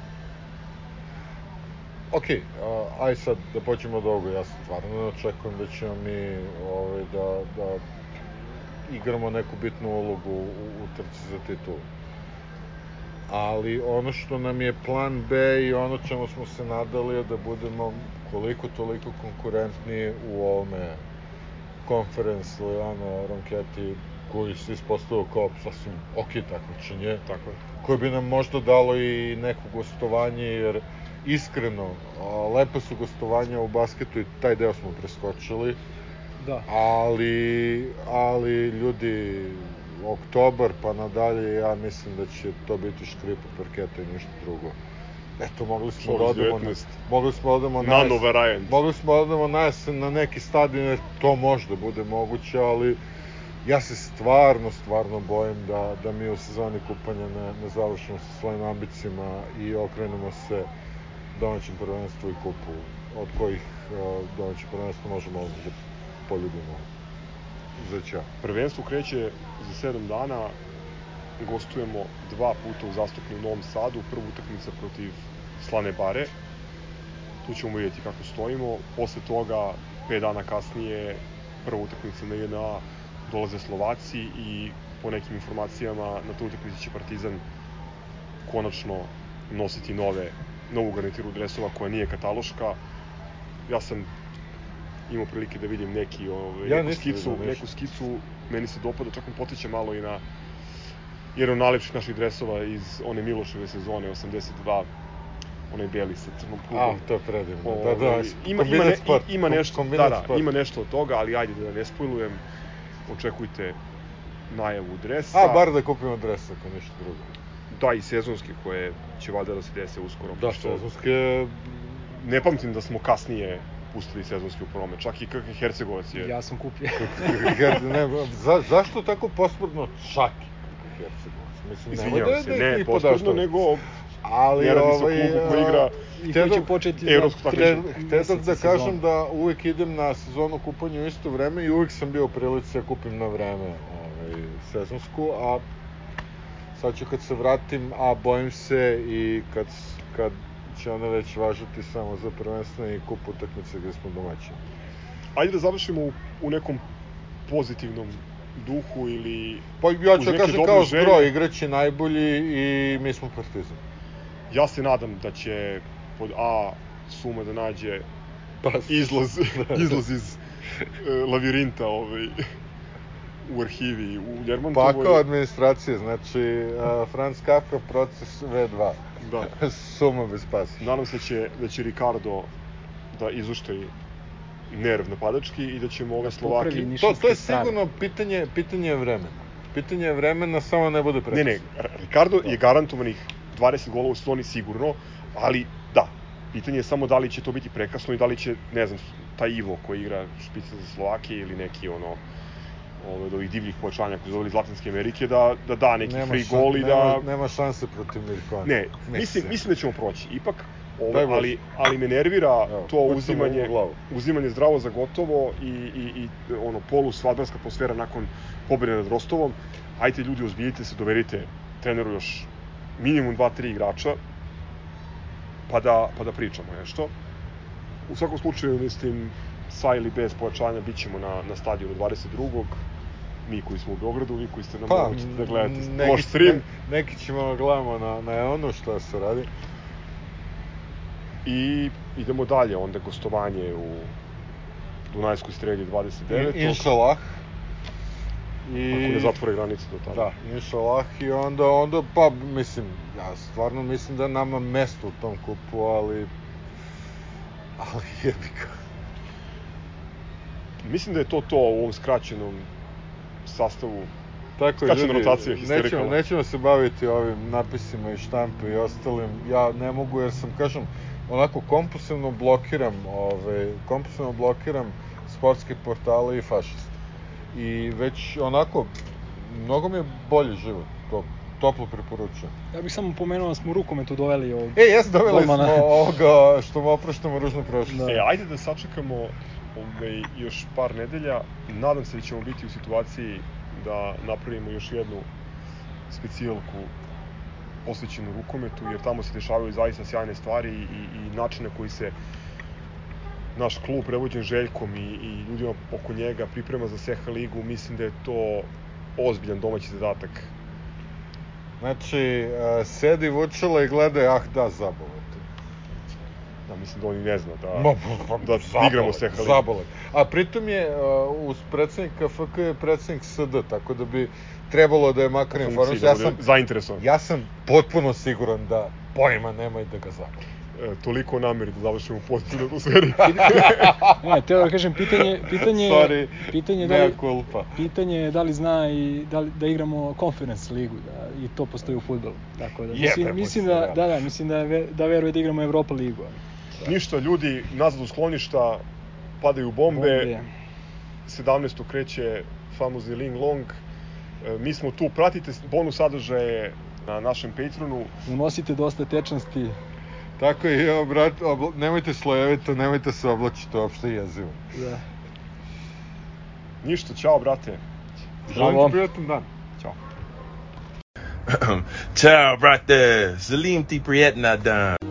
Ok, a, aj sad da počnemo od ovoga, ja stvarno ne očekujem da ćemo mi ovaj, da, da igramo neku bitnu ulogu u, u trci za titulu. Ali ono što nam je plan B i ono čemu smo se nadali je da budemo koliko toliko konkurentni u ovome conference Liliana Ronketi koji se ispostavio kao sasvim ok takmičenje Tako je. koje bi nam možda dalo i neko gostovanje, jer iskreno, lepe su gostovanja u basketu i taj deo smo preskočili, Da. ali, ali ljudi, oktobar pa nadalje, ja mislim da će to biti škripa parketa i ništa drugo. Eto, mogli smo da odemo, na, 19. mogli smo da odemo na Nano variant. Mogli smo da odemo na jesen na neki stadion, jer to možda bude moguće, ali ja se stvarno, stvarno bojim da, da mi u sezoni kupanja ne, ne završimo sa svojim ambicijama i okrenemo se domaćem prvenstvu i kupu, od kojih uh, domaće prvenstvo možemo ovdje da poljubimo za ča. Prvenstvo kreće za 7 dana, gostujemo dva puta uzastopno u Novom Sadu, prvu utakmica protiv Slane Bare. Tu ćemo vidjeti kako stojimo. Posle toga, 5 dana kasnije, prva utakmica na JNA, dolaze Slovaci i po nekim informacijama na tu utakmici će Partizan konačno nositi nove, novu garnitiru dresova koja nije kataloška. Ja sam imao prilike da vidim neki ovaj Ja neku skicu, ništa. neku skicu, meni se dopada, čak mi potiče malo i na jedan od najlepših naših dresova iz one Miloševe sezone 82 onaj beli sa crnom A, prugom. to je predivno. Da, da, Ovaj, ima, ima, ne, ima nešto, da, da, sport. ima nešto od toga, ali ajde da ne spojlujem. Očekujte najavu dresa. A, bar da kupimo dres, ako ništa drugo. Da, i sezonske koje će valjda da se dese uskoro. Da, pošto sezonske... Ne pamtim da smo kasnije pustili sezonske u prome. Čak i KK Hercegovac je... Ja sam kupio. *laughs* Ne, za, zašto tako posprdno čak Hercegovac? Mislim, Izvinjavam da, se, da ne posprdno, podaštavaš. nego Ali, ne radi se o ovaj, klubu koji igra I koji će početi evropsko tri takmičenje. Htedog meseca da kažem da uvek idem na sezonu kupanja u isto vreme i uvek sam bio u prilici da kupim na vreme ovaj, sezonsku, a sad ću kad se vratim, a bojim se i kad, kad će ona već važiti samo za prvenstvene i kup utakmice gde smo domaćini. Ajde da završimo u, u nekom pozitivnom duhu ili... Pa ja ću da kažem kao želje. zbroj, igraće najbolji i mi smo partizan. Ja se nadam da će pod A Suma da nađe Pa, izlaz, *laughs* izlaz iz e, lavirinta ovaj, u arhivi u Ljermontovoj. Pakao administracije, znači uh, Franz Kafka proces V2. Da. *laughs* Suma bez pasa. Nadam se da će, da će Ricardo da izuštaji nerv napadački i da ćemo ove Da Slovaki... To, to je sigurno pitanje, pitanje vremena. Pitanje vremena, samo ne bude Ne, prekasno. ne, Ricardo Da. je garantovanih 20 golova u sezoni sigurno, ali da, pitanje je samo da li će to biti prekasno i da li će, ne znam, taj Ivo koji igra špica za Slovakije ili neki ono ove, od ovih divljih pojačanja koji doveli iz Latinske Amerike, da, da da neki Nema free šan- gol i da... Nema, nema šanse protiv Mirkona. Ne, mislim, mislim da ćemo proći. Ipak, Bože. ali, ali me nervira Evo, to uzimanje, uzimanje zdravo za gotovo i, i, i ono, polu svadbarska atmosfera nakon pobjede nad Rostovom. Ajte ljudi, ozbiljite se, doverite treneru još minimum 2-3 igrača, pa da, pa da pričamo nešto. U svakom slučaju, mislim, sa ili bez pojačanja bit ćemo na, na stadionu 22. Mi koji smo u Beogradu, vi koji ste nam Pa, pa, da gledate neki, loš stream. ne- neki ćemo da gledamo na, na ono što se radi. I idemo dalje, onda gostovanje u Dunajskoj strelji 29. I, inšalah. I, Ako ne zatvore granice do tada. Da, inšalah i onda, onda, pa, mislim, ja stvarno mislim da je nama mesto u tom kupu, ali, ali *laughs* jebi ga. Mislim da je to to u ovom skraćenom sastavu. Tako je, ljudi, rotacija nećemo, nećemo se baviti ovim napisima i štampe i ostalim. Ja ne mogu jer sam, kažem, onako kompulsivno blokiram, ove, kompulsivno blokiram sportske portale i fašiste. I već onako, mnogo mi je bolji život, to toplo preporučujem. Ja bih samo pomenuo da smo rukometu doveli ovog... E, jes, doveli Golmana. smo ovoga što mu opraštamo ružnu prošlost. Da. E, ajde da sačekamo ovaj, još par nedelja. Nadam se da ćemo biti u situaciji da napravimo još jednu specijalku posvećenu rukometu, jer tamo se dešavaju zaista sjajne stvari i, i način na koji se naš klub prevođen Željkom i, i ljudima oko njega priprema za Seha ligu, mislim da je to ozbiljan domaći zadatak. Znači, e, sedi Vučela i gledaj, ah da, zabole. Da, mislim da on i ne zna da, Ma, pa, da zabole, igramo Seha ligu. Zabole. A pritom je, uh, uz predsednika FK je predsednik SD, tako da bi trebalo da je makar da Ja sam, zainteresovan. ja sam potpuno siguran da pojma nema i da ga zabole. E, toliko o nameri da završimo u pozitivnoj atmosferi. *laughs* Ne, teo da kažem, pitanje, pitanje, Sorry, pitanje, da li, culpa. pitanje je da li zna i da, li, da igramo conference ligu, da, i to postoji u fudbalu. Tako da, mislim, Jebemo mislim da, da. da, da, mislim da, ve- da veruje da igramo Europa ligu. ali Ništa, ljudi, nazad u skloništa, padaju bombe, bombe. 17. kreće famozni Ling Long. E, mi smo tu, pratite bonus sadržaje na našem Patreonu. Unosite dosta tečnosti, Tako je, obrat, obla, nemojte slojevito, nemojte se oblačiti uopšte jezivo. da. Ništa, čao brate. Želim ti prijatan dan. Ćao. *clears throat* Ciao, brate. Salim ti prijetna dan.